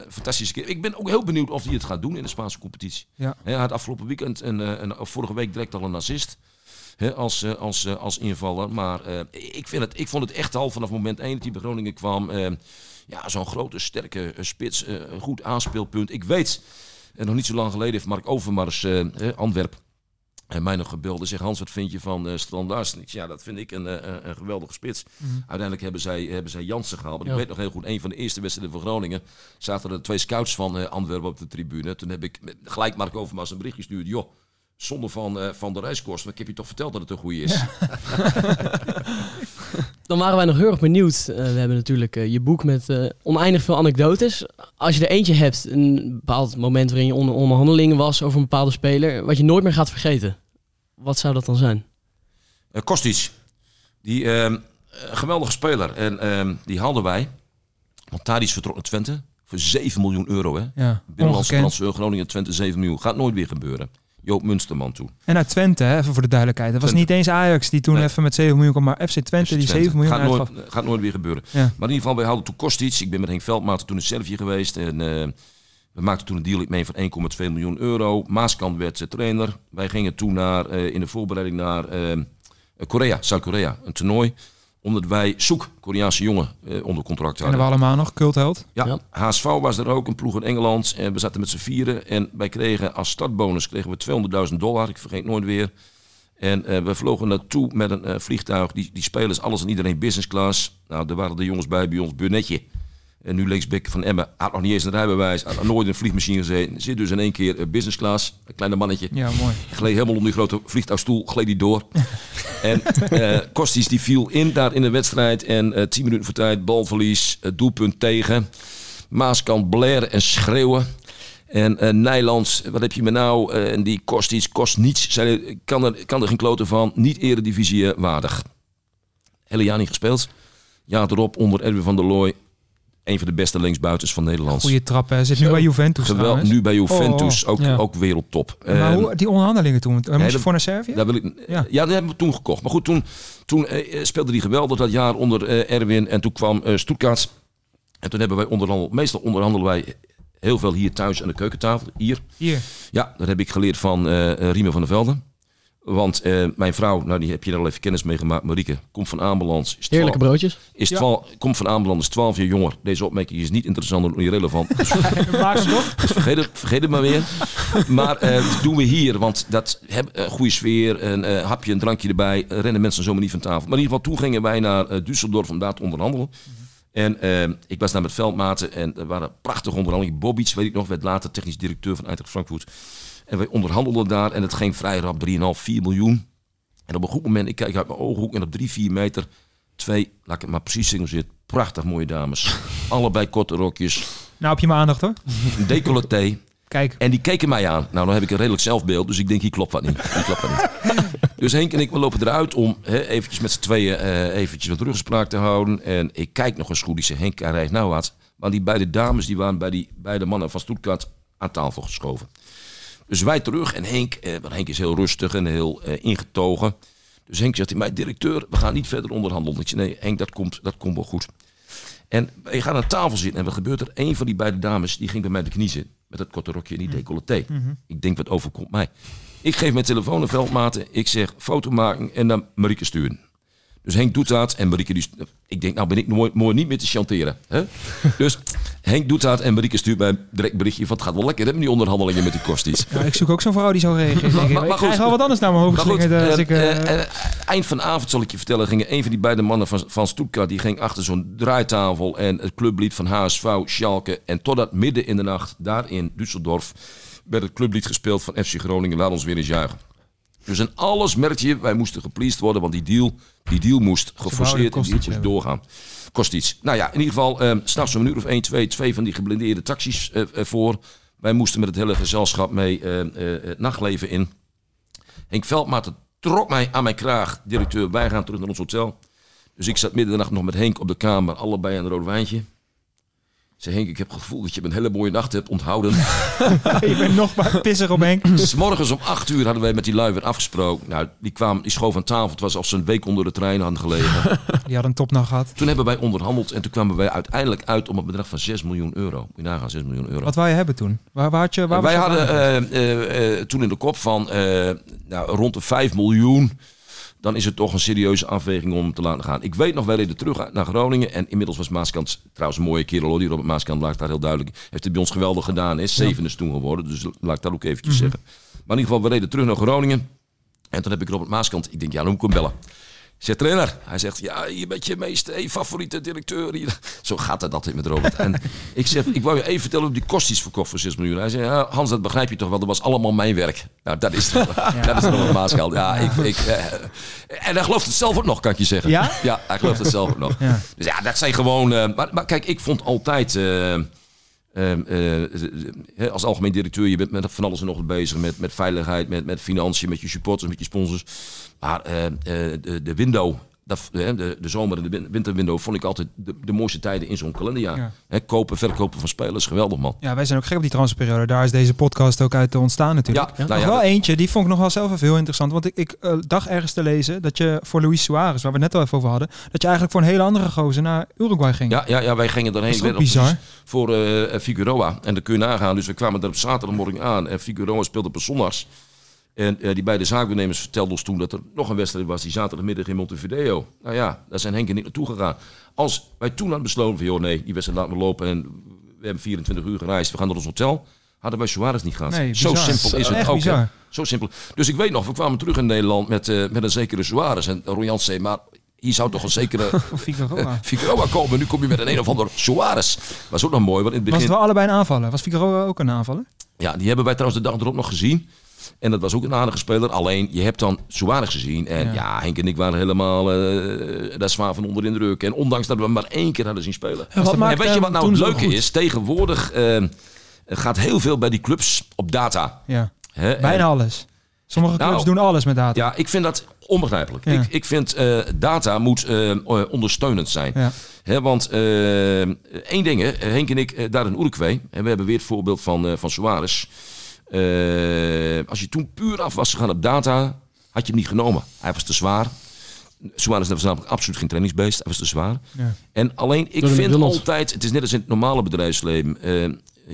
Speaker 10: fantastische keer. Ik ben ook heel benieuwd of hij het gaat doen in de Spaanse competitie.
Speaker 8: Ja.
Speaker 10: Hè, hij had afgelopen weekend en, eh, vorige week direct al een assist. Hè, als, eh, als, eh, als invaller. Maar eh, ik, vind het, ik vond het echt al vanaf moment 1 dat hij bij Groningen kwam. ja, zo'n grote, sterke spits. een goed aanspeelpunt. Ik weet, en nog niet zo lang geleden heeft Mark Overmars, Antwerp, en mij nog gebeld en zegt Hans, wat vind je van eh Strand ja, dat vind ik een, een, een geweldige spits.
Speaker 8: Mhm.
Speaker 10: Uiteindelijk hebben zij, hebben zij Jansen gehaald. Maar
Speaker 1: Ja.
Speaker 10: ik weet nog heel goed, een van de eerste wedstrijden van Groningen zaten er twee scouts van eh, Antwerpen op de tribune. Toen heb ik gelijk Mark Overmars een bericht gestuurd. Joh, zonder van, eh, van de reiskosten. Maar ik heb je toch verteld dat het een goede is.
Speaker 1: Dan waren wij nog heel erg benieuwd. Eh, we hebben natuurlijk eh, je boek met eh, oneindig veel anekdotes. Als je er eentje hebt, een bepaald moment waarin je onder onderhandelingen was over een bepaalde speler, wat je nooit meer gaat vergeten. Wat zou dat dan zijn?
Speaker 10: Eh, Kostic, die ehm, een geweldige speler. En ehm, die hadden wij. Want Tadic vertrok naar Twente voor 7 miljoen euro. Hè?
Speaker 8: Ja,
Speaker 10: Binnenlandse transfer Groningen Twente 7 miljoen. Gaat nooit weer gebeuren. Joop Munsterman toe.
Speaker 8: En uit Twente, hè, even voor de duidelijkheid. Dat was
Speaker 10: Twente.
Speaker 8: niet eens Ajax die toen
Speaker 10: Nee.
Speaker 8: even met 7 miljoen kwam, maar FC Twente die 7 miljoen
Speaker 10: gaat
Speaker 8: uitgaf.
Speaker 10: nooit, gaat nooit weer gebeuren.
Speaker 8: Ja.
Speaker 10: Maar in ieder geval, wij hadden toen Kostic. Ik ben met Henk Veldmaat toen in Servië geweest. En eh, we maakten toen een deal ik meen, van 1,2 miljoen euro. Maaskant werd eh, trainer. Wij gingen toen naar, eh, in de voorbereiding naar Korea, Zuid-Korea. Een toernooi. Omdat wij Soek, Koreaanse jongen, eh, onder contract hadden.
Speaker 8: we allemaal nog, cultheld.
Speaker 10: Ja,
Speaker 1: Ja.
Speaker 10: HSV was er ook, een ploeg in Engeland. En we zaten met z'n vieren. En wij kregen als startbonus kregen we 200.000 dollar. Ik vergeet nooit weer. En eh, we vlogen naartoe met een eh, vliegtuig. Die, die spelers, alles en iedereen business class. Nou, daar waren de jongens bij bij ons. Burnetje. En nu linksbek van Emmen. Had nog niet eens een rijbewijs. Had nog nooit in een vliegmachine gezeten. Zit dus in één keer eh, business class. Een kleine mannetje.
Speaker 8: Ja, mooi.
Speaker 10: Gleed helemaal om die grote vliegtuigstoel, gleed die door. en eh Kostis die viel in daar in de wedstrijd. En eh 10 minuten voor tijd, balverlies, doelpunt tegen. Maaskant blaren en schreeuwen. En eh Nijlands, wat heb je me nou? En die kost iets, kost niets. Zei, kan, er, kan er geen kloten van. Niet eredivisie waardig. Hele jaar niet gespeeld. Jaar erop onder Erwin van der Looy. Een van de beste linksbuitens van Nederland.
Speaker 8: Goeie trap, hè. Zit nu
Speaker 10: Zo.
Speaker 8: bij Juventus
Speaker 10: Geweld, nu bij Juventus,
Speaker 8: Oh,
Speaker 10: ook,
Speaker 8: ja.
Speaker 10: ook wereldtop.
Speaker 8: Maar hoe, die onderhandelingen toen, moest je
Speaker 10: dat-
Speaker 8: voor naar Servië?
Speaker 10: daar wil ik,
Speaker 8: Ja.
Speaker 10: ja. dat hebben we toen gekocht. Maar goed, toen, toen eh, speelde hij geweldig dat jaar onder eh, Erwin. En toen kwam eh Stuttgart. En toen hebben wij onderhandeld. Meestal onderhandelen wij heel veel hier thuis aan de keukentafel. Hier.
Speaker 8: Hier.
Speaker 10: Ja, dat heb ik geleerd van eh eh, Riemen van der Velden. Want eh, mijn vrouw, nou die heb je er al even kennis mee gemaakt, Marieke, komt van Ameland. Is
Speaker 1: Heerlijke
Speaker 10: twaalf-
Speaker 1: broodjes.
Speaker 10: Is
Speaker 8: Ja.
Speaker 10: komt van Ameland, is 12 jaar jonger. Deze opmerking is niet interessant en irrelevant. Dus dus vergeet het, vergeet het maar weer. Maar eh, dat doen we hier, want dat heb een goede sfeer, een eh, hapje, een drankje erbij. eh, rennen mensen zomaar niet van tafel. Maar in ieder geval, toen gingen wij naar eh, Düsseldorf om daar te onderhandelen. En eh, ik was daar met veldmaten en er waren prachtige onderhandelingen. Bobic, weet ik nog, werd later technisch directeur van Eintracht Frankfurt. En wij onderhandelden daar en het ging vrij rap, 3,5, 4 miljoen. En op een goed moment, ik kijk uit mijn ooghoek en op 3, 4 meter, twee, laat ik het maar precies signaliseren, prachtig mooie dames. Allebei korte rokjes,
Speaker 8: Nou, heb je mijn aandacht hoor.
Speaker 10: een decolleté.
Speaker 8: Kijk.
Speaker 10: En die keken mij aan. Nou, dan heb ik een redelijk zelfbeeld, dus ik denk, hier klopt wat niet. Hier klopt wat niet. Dus Henk en ik, we lopen eruit om hè, eventjes met z'n tweeën eh, eventjes wat ruggespraak te houden. En ik kijk nog eens goed. Ik zeg, Henk, hij rijdt nou wat. Maar die beide dames, die waren bij die beide mannen van Stuttgart aan tafel geschoven. Dus wij terug en Henk, eh, want Henk is heel rustig en heel eh, ingetogen. Dus Henk zegt, mijn directeur, we gaan niet verder onderhandelen. Ik zeg, nee Henk, dat komt, dat komt wel goed. En wij gaan aan tafel zitten en wat gebeurt er? Een van die beide dames, die ging bij mij de knie zitten. Met dat korte rokje en die decolleté. Ik denk, wat overkomt mij? Ik geef mijn telefoon aan veldmaten. Ik zeg, foto maken en dan Marieke sturen. Dus Henk doet dat en Marieke die... Ik denk, nou ben ik mooi, mooi niet meer te chanteren. Hè? dus Henk doet dat en Marieke stuurt mij een direct berichtje van... Het gaat wel lekker hè, met die onderhandelingen met die kosties.
Speaker 8: Ja, ik zoek ook zo'n vrouw die zo reageert. ik.
Speaker 10: Maar- maar
Speaker 8: ik
Speaker 10: goed.
Speaker 8: krijg al wat anders naar mijn hoofd
Speaker 10: Maar goed, eh,
Speaker 8: als ik, eh,
Speaker 10: eh, eh, eind van de avond zal ik je vertellen, gingen een van die beide mannen van, van Stuttgart, die ging achter zo'n draaitafel en het clublied van HSV, Schalke en totdat midden in de nacht, daar in Düsseldorf, werd het clublied gespeeld van FC Groningen, laat ons weer eens juichen. Dus in alles merkte je, wij moesten gepleased worden, want die deal, die deal moest geforceerd en die moest
Speaker 8: hebben.
Speaker 10: doorgaan. Kost iets. Nou ja, in ieder geval, eh, s'nachts om een uur of 1, 2, twee van die geblindeerde taxis eh, eh, voor. Wij moesten met het hele gezelschap mee eh, het nachtleven in. Henk Veldmaat trok mij aan mijn kraag. Directeur, wij gaan terug naar ons hotel. Dus ik zat midden de nacht nog met Henk op de kamer, allebei een rood wijntje. Zei Henk, ik heb het gevoel dat je een hele mooie nacht hebt onthouden.
Speaker 8: je bent nog maar pissig op Henk.
Speaker 10: S morgens om 8 uur hadden wij met die lui weer afgesproken. Nou, die kwam, die schoof aan tafel. Het was alsof ze een week onder de trein hadden gelegen.
Speaker 8: Die had een topnacht gehad.
Speaker 10: toen hebben wij onderhandeld en toen kwamen wij uiteindelijk uit om een bedrag van 6 miljoen euro. Moet je nagaan, 6 miljoen euro.
Speaker 8: Wat je hebben toen? Waar, waar had je, waar
Speaker 10: wij hadden eh, eh, eh, toen in de kop van nou, rond de 5 miljoen. Dan is het toch een serieuze afweging om te laten gaan. Ik weet nog, wij reden terug naar Groningen. En inmiddels was Maaskant trouwens een mooie kerel. Die Robert Maaskant laat daar heel duidelijk. Heeft het bij ons geweldig gedaan. Is zevende is toen geworden. Dus laat ik dat ook eventjes
Speaker 8: Mhm.
Speaker 10: zeggen. Maar in ieder geval, we reden terug naar Groningen. En toen heb ik Robert Maaskant. Ik denk, ja, dan moet ik hem bellen. Zeg, trainer. Hij zegt, ja, je bent je meest favoriete directeur hier. Zo gaat het altijd met Robert. En ik zeg, ik wou je even vertellen hoe die kosties verkocht voor 6 miljoen. Hij zei, ja, Hans, dat begrijp je toch wel. Dat was allemaal mijn werk. Nou, dat is het. Dat is Robert Maaskant. Ja, ik... ik eh, en hij gelooft het zelf ook nog, kan ik je zeggen.
Speaker 8: Ja?
Speaker 10: Ja, hij gelooft het zelf ook nog.
Speaker 8: Ja.
Speaker 10: Dus ja, dat zijn gewoon... eh, maar, maar kijk, ik vond altijd... eh, ehm, eh, als algemeen directeur, je bent met van alles en nog bezig. Met, met veiligheid, met, met financiën, met je supporters, met je sponsors. Maar eh, eh, de window, dat, de, de zomer- en de win- winterwindow, vond ik altijd de, de mooiste tijden in zo'n kalenderjaar.
Speaker 8: Ja.
Speaker 10: Kopen, verkopen van spelers, geweldig man.
Speaker 8: Ja, wij zijn ook gek op die transferperiode. Daar is deze podcast ook uit ontstaan natuurlijk.
Speaker 10: Ja, nou
Speaker 8: nog
Speaker 10: ja,
Speaker 8: wel
Speaker 10: dat-
Speaker 8: eentje, die vond ik nog wel zelf even heel interessant. Want ik, ik eh, dacht ergens te lezen dat je voor Luis Suarez, waar we net al even over hadden, dat je eigenlijk voor een hele andere gozer naar Uruguay ging.
Speaker 10: Ja, ja, ja, wij gingen
Speaker 8: Dat
Speaker 10: erheen.
Speaker 8: is bizar.
Speaker 10: Voor eh, Figueroa. En dan kun je nagaan. Dus we kwamen er op zaterdagmorgen aan. En Figueroa speelde op zondags. En eh, die beide zaakbenemers vertelden ons toen dat er nog een wedstrijd was die zaterdagmiddag in Montevideo. Nou ja, daar zijn Henk en ik naartoe gegaan. Als wij toen hadden besloten van, joh nee, die wedstrijd laten we lopen en we hebben 24 uur gereisd, we gaan naar ons hotel. Hadden wij Suarez niet gehad.
Speaker 8: Nee,
Speaker 10: Zo simpel is het ook. Zo simpel. Dus ik weet nog, we kwamen terug in Nederland met, eh, met een zekere Suarez. En Royan zei, maar hier zou toch een zekere
Speaker 8: Of Figueroa.
Speaker 10: Figueroa komen. Nu kom je met een een of ander Suarez. Was ook nog mooi, want in het
Speaker 8: Was het
Speaker 10: begin...
Speaker 8: wel allebei een aanvaller? Was Figueroa ook een aanvaller?
Speaker 10: Ja, die hebben wij trouwens de dag erop nog gezien. En dat was ook een aardige speler. Alleen, je hebt dan Suarez gezien. En
Speaker 8: Ja.
Speaker 10: ja, Henk en ik waren helemaal eh daar zwaar van onder in de druk. En ondanks dat we hem maar één keer hadden zien spelen.
Speaker 9: En wat
Speaker 10: en
Speaker 9: maakt
Speaker 10: weet je wat nou het leuke is? Tegenwoordig eh, gaat heel veel bij die clubs op data.
Speaker 8: Ja,
Speaker 10: Hè? En-
Speaker 8: bijna alles. Sommige clubs
Speaker 10: Nou,
Speaker 8: doen alles met data.
Speaker 10: Ja, ik vind dat onbegrijpelijk.
Speaker 8: Ja.
Speaker 10: Ik, ik vind eh, data moet eh, ondersteunend zijn.
Speaker 8: Ja.
Speaker 10: Hè, want eh, één ding, Henk en ik daar in Uruguay. En we hebben weer het voorbeeld van, van Suarez. Eh, als je toen puur af was gegaan op data, had je hem niet genomen. Hij was te zwaar. Suarez was namelijk absoluut geen trainingsbeest. Hij was te zwaar.
Speaker 8: Ja.
Speaker 10: En alleen, ik
Speaker 1: Door
Speaker 10: vind altijd, het is net als in het normale bedrijfsleven. eh,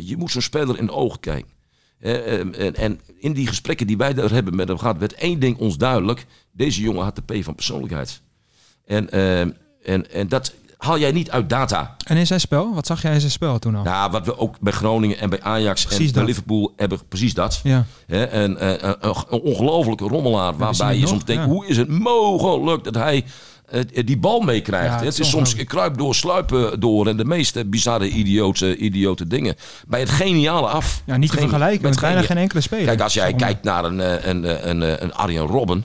Speaker 10: je moet zo'n speler in de ogen kijken. Eh, en, en in die gesprekken die wij daar hebben met hem gehad, werd één ding ons duidelijk. Deze jongen had de P van persoonlijkheid. En, en, en dat haal jij niet uit data.
Speaker 8: En in zijn spel? Wat zag jij in zijn spel toen al?
Speaker 10: Nou, wat we ook bij Groningen en bij Ajax
Speaker 8: Precies
Speaker 10: en bij
Speaker 8: dat.
Speaker 10: Liverpool hebben, precies dat.
Speaker 8: Ja.
Speaker 10: En, eh, een, een ongelofelijke rommelaar waarbij je soms denkt,
Speaker 8: ja.
Speaker 10: hoe is het mogelijk dat hij eh, die bal meekrijgt?
Speaker 8: Ja, het
Speaker 10: het
Speaker 8: is
Speaker 10: soms
Speaker 8: ongelooflijk.
Speaker 10: kruip door, sluipen door en de meeste bizarre idiote, idiote dingen. Bij het geniale af.
Speaker 8: ja, niet te vergelijken met bijna geen enkele speler.
Speaker 10: Kijk, als jij kijkt naar een, eh, een, eh, een, een, een Arjen Robben,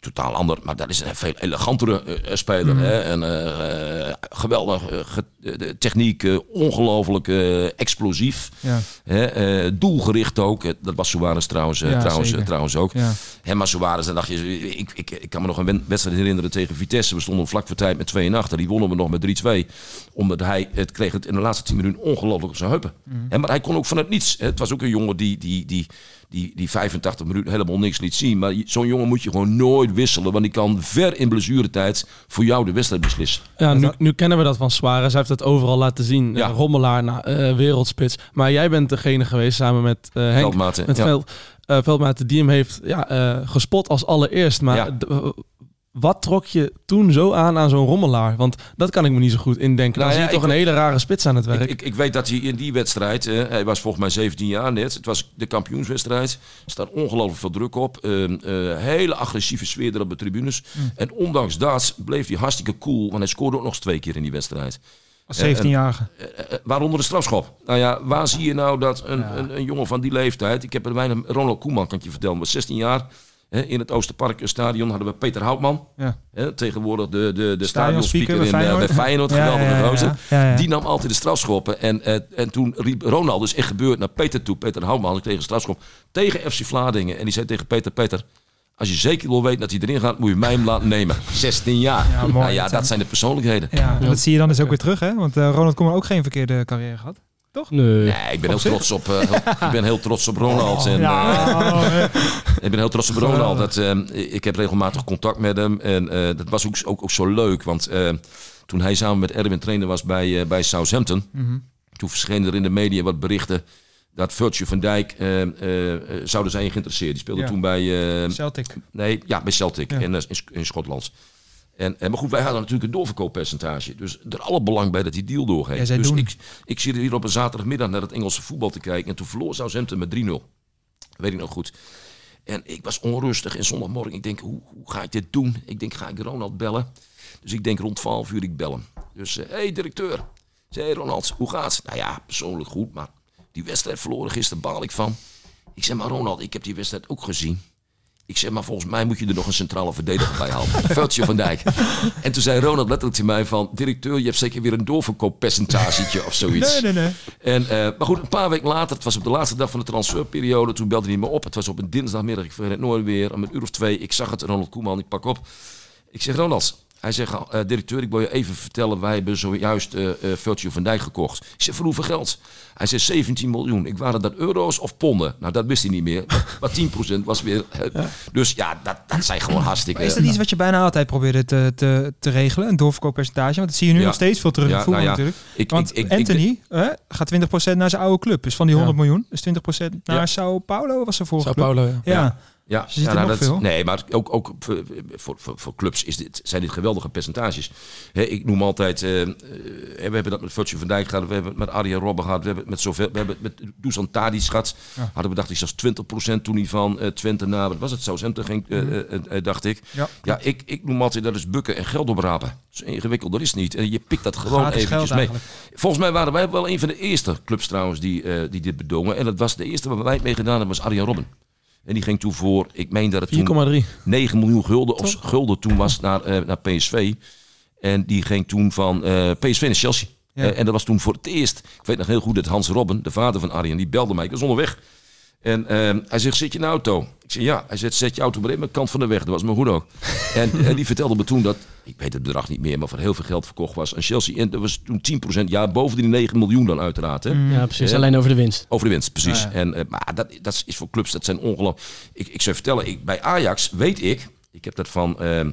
Speaker 10: totaal ander, maar dat is een veel elegantere eh, speler.
Speaker 8: Mhm.
Speaker 10: Hè? En, eh, eh, eh, ge- de techniek, eh, ongelooflijk eh, explosief.
Speaker 8: Ja,
Speaker 10: Hè? eh, doelgericht ook. Eh, Dat was Suarez trouwens, eh,
Speaker 8: Ja,
Speaker 10: trouwens, eh, trouwens ook.
Speaker 8: ja.
Speaker 10: Hè, maar Suarez, dan dacht je, ik, ik, ik kan me nog een wedstrijd herinneren tegen Vitesse. We stonden vlak voor tijd met 2 en achter. Die wonnen we nog met 3-2. Omdat hij, het kreeg het in de laatste 10 minuten ongelooflijk op zijn heupen. Hè, maar hij kon ook van het niets. Hè, Het was ook een jongen die, die, die, die, die 85 minuten helemaal niks liet zien. Maar zo'n jongen moet je gewoon nooit wisselen. Want die kan ver in blessuretijd voor jou de wedstrijd beslissen.
Speaker 9: Ja, nu, nu kennen we dat van Suarez. Hij heeft het overal laten zien.
Speaker 10: Ja.
Speaker 9: Eh, rommelaar, nou, eh, wereldspits. Maar jij bent degene geweest samen met eh, Henk.
Speaker 10: Veldmaten,
Speaker 9: Met
Speaker 10: ja.
Speaker 9: Veld, Veldmaten die hem heeft ja, eh, gespot als allereerst. Maar
Speaker 10: Ja.
Speaker 9: Wat trok je toen zo aan aan zo'n rommelaar? Want dat kan ik me niet zo goed indenken.
Speaker 10: Nou
Speaker 9: Dan
Speaker 10: ja,
Speaker 9: zie je toch
Speaker 10: ik-
Speaker 9: een hele rare spits aan het werk.
Speaker 10: Ik, ik, ik weet dat hij in die wedstrijd, eh, hij was volgens mij 17 jaar net. Het was de kampioenswedstrijd. Er staat ongelooflijk veel druk op. Ehm, eh, hele agressieve sfeer er op de tribunes. En ondanks dat bleef hij hartstikke cool. Want hij scoorde ook nog eens twee keer in die wedstrijd.
Speaker 8: Als 17-jarige.
Speaker 10: Eh, eh, waaronder de strafschop. Nou ja, waar zie je nou dat een, een, een jongen van die leeftijd... Ik heb er weinig... Ronald Koeman kan ik je vertellen, was 16 jaar... In het Oosterparkstadion hadden we Peter Houtman.
Speaker 8: Ja.
Speaker 10: Tegenwoordig de, de, de
Speaker 8: Stadionspeaker
Speaker 10: in
Speaker 8: bij
Speaker 10: eh,
Speaker 8: Feyenoord.
Speaker 10: bij Feyenoord. Geweldige
Speaker 8: ja.
Speaker 10: Die nam altijd de strafschoppen. En, eh, en toen riep Ronald, dus echt gebeurd, naar Peter toe. Peter Houtman, ik kreeg een strafschop tegen FC Vlaardingen. En die zei tegen Peter, Peter, Als je zeker wil weten dat hij erin gaat, moet je mij hem laten nemen. 16 jaar.
Speaker 8: Ja, mooi.
Speaker 10: Nou ja, dat zijn de persoonlijkheden.
Speaker 8: Ja, dat zie je dan dus ook weer terug, hè? Want eh, Ronald Koeman ook geen verkeerde carrière gehad.
Speaker 1: Nee.
Speaker 10: Nee, ik ben heel trots op, eh, ik ben heel trots op Ronald. en, eh,
Speaker 8: ja,
Speaker 10: Ik ben heel trots op Ronald. Dat, eh, ik heb regelmatig contact met hem. En eh, dat was ook, ook, ook zo leuk. Want toen hij samen met Erwin trainer was bij, eh, bij Southampton.
Speaker 8: Mhm.
Speaker 10: Toen verschenen er in de media wat berichten. Dat Virtue van Dijk eh, eh, zouden zijn geïnteresseerd. Die speelde
Speaker 8: Ja.
Speaker 10: toen bij, eh,
Speaker 8: Celtic.
Speaker 10: nee, ja, bij Celtic
Speaker 8: Ja.
Speaker 10: in, in, in Schotland. En, eh, maar goed, wij hadden natuurlijk een doorverkooppercentage. Dus er alle belang bij dat die deal.
Speaker 8: Ja, zij
Speaker 10: dus
Speaker 8: doen.
Speaker 10: ik, ik zit hier op een zaterdagmiddag naar het Engelse voetbal te kijken. En toen verloor Southampton met 3-0. Weet ik nog goed. En ik was onrustig. En zondagmorgen, ik denk, hoe, hoe ga ik dit doen? Ik denk, ga ik Ronald bellen? Dus ik denk rond 12 uur, ik bel hem. Dus, hé hey, directeur. Zeg, hey, Ronald, hoe gaat het? Nou ja, persoonlijk goed, maar die wedstrijd verloren gisteren, baal ik van. Ik zeg, maar Ronald, ik heb die wedstrijd ook gezien. Ik zeg, maar volgens mij moet je er nog een centrale verdediger bij halen. Veldje van Dijk. En toen zei Ronald letterlijk tegen mij van... Directeur, je hebt zeker weer een doorverkooppercentagetje of zoiets.
Speaker 8: Nee, nee, nee.
Speaker 10: En, eh, maar goed, een paar weken later, het was op de laatste dag van de transferperiode, toen belde hij me op. Het was op een dinsdagmiddag, ik vergeet het nooit weer, om een uur of twee. Ik zag het, Ronald Koeman, ik pak op. Ik zeg, Ronald, hij zegt, eh, directeur, ik wil je even vertellen, wij hebben zojuist eh eh, Virtue van Dijk gekocht. Ik zeg, voor hoeveel geld? Hij zegt, 17 miljoen. Ik waren dat euro's of ponden? Nou, dat wist hij niet meer. Maar 10% was weer... Dus ja, dat, dat zijn gewoon hartstikke...
Speaker 8: Maar is dat iets wat je bijna altijd probeerde te, te, te regelen? Een doorverkooppercentage? Want dat zie je nu
Speaker 10: Ja.
Speaker 8: nog steeds veel terug in
Speaker 10: Ja,
Speaker 8: voetbal
Speaker 10: nou ja,
Speaker 8: natuurlijk.
Speaker 10: ik,
Speaker 8: Want
Speaker 10: ik, ik, ik-
Speaker 8: Anthony hè, gaat 20% naar zijn oude club. Dus van die
Speaker 9: Ja.
Speaker 8: 100 miljoen is 20% naar
Speaker 10: Ja.
Speaker 8: Sao Paulo was er vorige
Speaker 9: Sao
Speaker 8: club.
Speaker 9: Paulo, ja.
Speaker 8: Ja. Ziet
Speaker 10: ja, nou, dat,
Speaker 8: veel.
Speaker 10: Nee, maar ook, ook voor, voor, voor, clubs is dit, zijn dit geweldige percentages. Hè, ik noem altijd, eh, eh, we hebben dat met Virtue van Dijk gehad, we hebben het met Arjen Robben gehad, we hebben het met zoveel, we hebben het met Dusan Tadic gehad.
Speaker 8: Ja.
Speaker 10: Hadden we dacht ik zelfs 20% toen hij van eh, Twente naar, wat was het, Southampton ging, eh, dacht ik.
Speaker 8: Ja.
Speaker 10: Ja, ik, ik noem altijd dat is bukken en geld oprapen. Zo ingewikkelder is het niet. En je pikt dat gewoon
Speaker 8: Gratis
Speaker 10: eventjes mee.
Speaker 8: eigenlijk.
Speaker 10: Volgens mij waren wij wel een van de eerste clubs trouwens die, die dit bedongen. En dat was de eerste waar wij het mee gedaan hebben, was Arjen Robben. En die ging toen voor, ik meen dat het toen
Speaker 9: 4,3.
Speaker 10: 9 miljoen gulden, of gulden toen was naar, eh, naar PSV. En die ging toen van eh, PSV naar Chelsea.
Speaker 8: Ja.
Speaker 10: Eh, en dat was toen voor het eerst. Ik weet nog heel goed dat Hans Robben, de vader van Arjen, die belde mij. Ik was onderweg. En hij zegt, zit je in de auto? Ik zeg, ja. Hij zegt, zet je auto maar in mijn kant van de weg. Dat was mijn goed ook. en die vertelde me toen dat, ik weet het bedrag niet meer, maar voor heel veel geld verkocht was aan Chelsea. En dat was toen 10%, ja, boven die 9 miljoen dan uiteraard. Hè?
Speaker 1: Ja, precies.
Speaker 10: Ja.
Speaker 1: Alleen over de winst.
Speaker 10: Over de winst, precies.
Speaker 8: Ja.
Speaker 10: En, eh, maar dat, dat is voor clubs, dat zijn ongelooflijk. Ik, ik zou je vertellen, ik, bij Ajax weet ik, ik heb dat van, eh,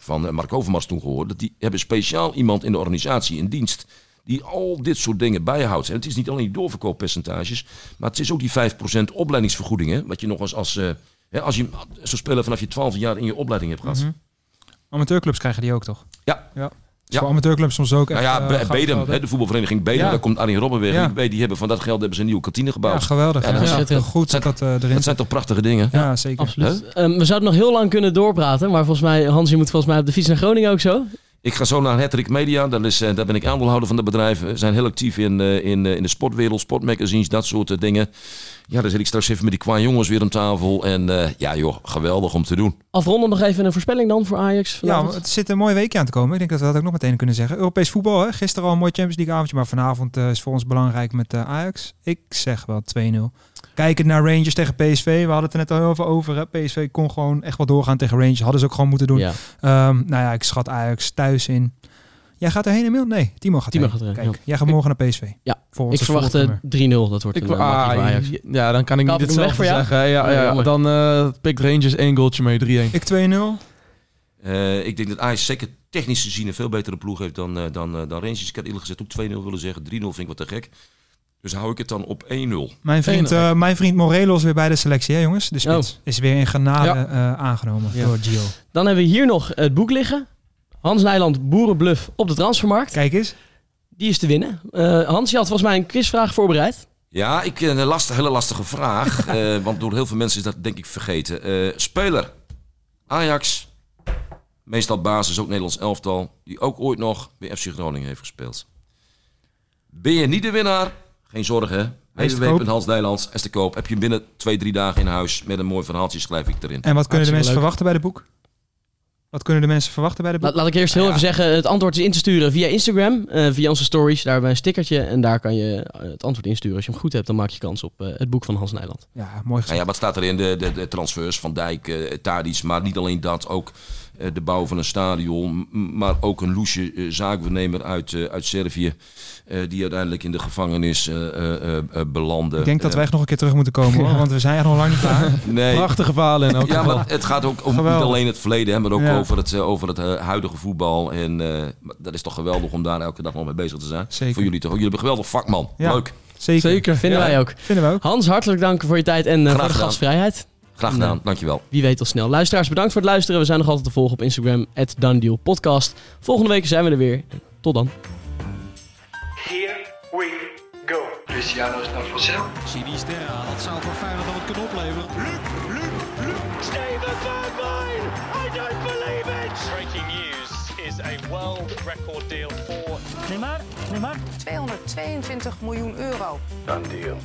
Speaker 10: van eh, Mark Overmars toen gehoord, dat die hebben speciaal iemand in de organisatie in dienst die al dit soort dingen bijhoudt. En het is niet alleen die doorverkooppercentages, maar het is ook die 5% opleidingsvergoeding, hè, wat je nog eens als, eh, hè, als je zo'n speler vanaf je 12 jaar in je opleiding hebt gehad.
Speaker 8: Mhm. Amateurclubs krijgen die ook toch?
Speaker 10: Ja.
Speaker 8: ja. Dus
Speaker 10: Ja.
Speaker 8: voor amateurclubs soms ook
Speaker 10: Nou ja,
Speaker 8: eh,
Speaker 10: Bedem, hè, de voetbalvereniging Bedem,
Speaker 8: Ja.
Speaker 10: daar komt Arjen Robben weer.
Speaker 8: Ja.
Speaker 10: Die, die hebben van dat geld hebben ze een nieuwe kantine gebouwd.
Speaker 8: Ja, geweldig.
Speaker 10: Ja,
Speaker 8: Ja,
Speaker 10: dat
Speaker 1: is
Speaker 8: ja.
Speaker 1: schitterend.
Speaker 8: Goed dat dat eh, erin
Speaker 10: dat zijn toch prachtige dingen?
Speaker 8: Ja, zeker.
Speaker 1: Absoluut. Ehm, we zouden nog heel lang kunnen doorpraten, maar volgens mij, Hans, je moet volgens mij op de fiets naar Groningen ook zo.
Speaker 10: Ik ga zo naar Hattrick Media. Dat is, eh, daar ben ik aandeelhouder van het bedrijf. We zijn heel actief in, eh, in, eh, in de sportwereld, sportmagazines, dat soort eh, dingen. Ja, dan zit ik straks even met die qua jongens weer aan tafel. En eh, ja joh, geweldig om te doen.
Speaker 1: Afronden nog even een voorspelling dan voor Ajax
Speaker 8: Ja, het zit een mooi weekje aan te komen. Ik denk dat we dat ook nog meteen kunnen zeggen. Europees voetbal, hè? gisteren al een mooi Champions League avondje, maar vanavond eh, is voor ons belangrijk met eh, Ajax. Ik zeg wel 2-0. Kijkend naar Rangers tegen PSV, we hadden het er net al heel veel over. Hè? PSV kon gewoon echt wel doorgaan tegen Rangers. Hadden ze ook gewoon moeten doen.
Speaker 1: Ja.
Speaker 8: Ehm, nou ja, ik schat Ajax thuis in. Jij gaat erheen, Emil? Nee, Timo gaat
Speaker 1: Timo
Speaker 8: erheen.
Speaker 1: gaat erheen,
Speaker 8: Kijk,
Speaker 1: ja.
Speaker 8: jij gaat morgen naar PSV.
Speaker 1: Ja,
Speaker 8: Voor
Speaker 1: ik verwacht eh,
Speaker 8: voorprogramma.
Speaker 1: 3-0. Dat wordt
Speaker 9: Ik,
Speaker 1: een eh,
Speaker 9: ah,
Speaker 1: Ajax.
Speaker 9: ja, dan kan ik niet hetzelfde
Speaker 1: voor jou?
Speaker 9: zeggen. Ja,
Speaker 1: Ja,
Speaker 9: dan eh pikt Rangers één goaltje mee, 3-1.
Speaker 8: Ik 2-0.
Speaker 10: Eh, ik denk dat Ajax zeker technisch gezien een veel betere ploeg heeft dan, eh, dan, eh, dan Rangers. Ik had eerlijk gezegd ook 2-0 willen zeggen. 3-0 vind ik wat te gek. Dus hou ik het dan op 1-0.
Speaker 8: Mijn vriend, eh, mijn vriend Morelo is weer bij de selectie, hè jongens? De spits
Speaker 1: Oh.
Speaker 8: is weer in genade
Speaker 9: Ja.
Speaker 8: eh, aangenomen
Speaker 1: Ja.
Speaker 8: door Gio.
Speaker 1: Dan hebben we hier nog het boek liggen. Hans Nijland, Boerenbluff op de transfermarkt.
Speaker 8: Kijk eens.
Speaker 1: Die is te winnen. Eh, Hans, je had volgens mij een quizvraag voorbereid.
Speaker 10: Ja, ik, een lastige, hele lastige vraag. eh, want door heel veel mensen is dat denk ik vergeten. Eh, speler. Ajax. Meestal basis, ook Nederlands elftal. Die ook ooit nog bij FC Groningen heeft gespeeld. Ben je niet de winnaar? Geen zorgen.
Speaker 8: Hij is te koop.
Speaker 10: www.hansnijlands is te koop. Heb je binnen twee, drie dagen in huis met een mooi verhaaltje schrijf ik erin.
Speaker 8: En wat kunnen de mensen
Speaker 1: leuk.
Speaker 8: verwachten bij de boek? Wat kunnen de mensen verwachten bij de boek?
Speaker 1: Laat, ik eerst heel
Speaker 10: Nou ja.
Speaker 1: even zeggen, het antwoord is in te sturen via Instagram, eh, via onze stories. Daar hebben we een stickertje en daar kan je eh, het antwoord insturen. Als je hem goed hebt, dan maak je kans op eh, het boek van Hans Nijland.
Speaker 8: Ja, mooi
Speaker 10: Nou
Speaker 8: gezegd.
Speaker 10: ja, wat staat erin? De, de, de transfers van Dijk, eh Tadic, maar niet alleen dat, ook de bouw van een stadion, maar ook een loesje eh, zaakvernemer uit, eh, uit Servië, eh, die uiteindelijk in de gevangenis eh eh, eh, eh, belandde.
Speaker 8: Ik denk dat
Speaker 10: Eh,
Speaker 8: wij echt nog een keer terug moeten komen, hoor, want we zijn echt nog lang niet klaar.
Speaker 10: nee,
Speaker 9: Prachtige verhalen in elk
Speaker 10: Ja,
Speaker 9: geval.
Speaker 10: maar het gaat ook om niet alleen het verleden, hè, maar ook
Speaker 8: Ja.
Speaker 10: over het, eh, over het eh, huidige voetbal. En eh, dat is toch geweldig om daar elke dag nog mee bezig te zijn.
Speaker 8: Zeker.
Speaker 10: Voor jullie toch? Jullie hebben een geweldig vakman.
Speaker 8: Ja.
Speaker 10: Leuk.
Speaker 8: Zeker.
Speaker 9: Zeker.
Speaker 1: Vinden
Speaker 9: Ja.
Speaker 1: wij ook.
Speaker 8: Vinden we ook.
Speaker 1: Hans, hartelijk dank voor je tijd en eh,
Speaker 10: Graag
Speaker 1: voor de gastvrijheid.
Speaker 10: Graag gedaan. Dankjewel.
Speaker 1: Wie weet al snel. Luisteraars, bedankt voor het luisteren. We zijn nog altijd te volgen op Instagram, at Podcast. Volgende week zijn we er weer. Tot dan.
Speaker 2: Here we go. Cristiano is naar.
Speaker 3: Sinisterra, dat zou voor Feyenoord dan wat kunnen opleveren.
Speaker 4: Steven Bergwijn! I don't believe it!
Speaker 5: Breaking news is a world record deal for
Speaker 7: Neymar, Neymar. 222 miljoen euro.
Speaker 2: Done deal.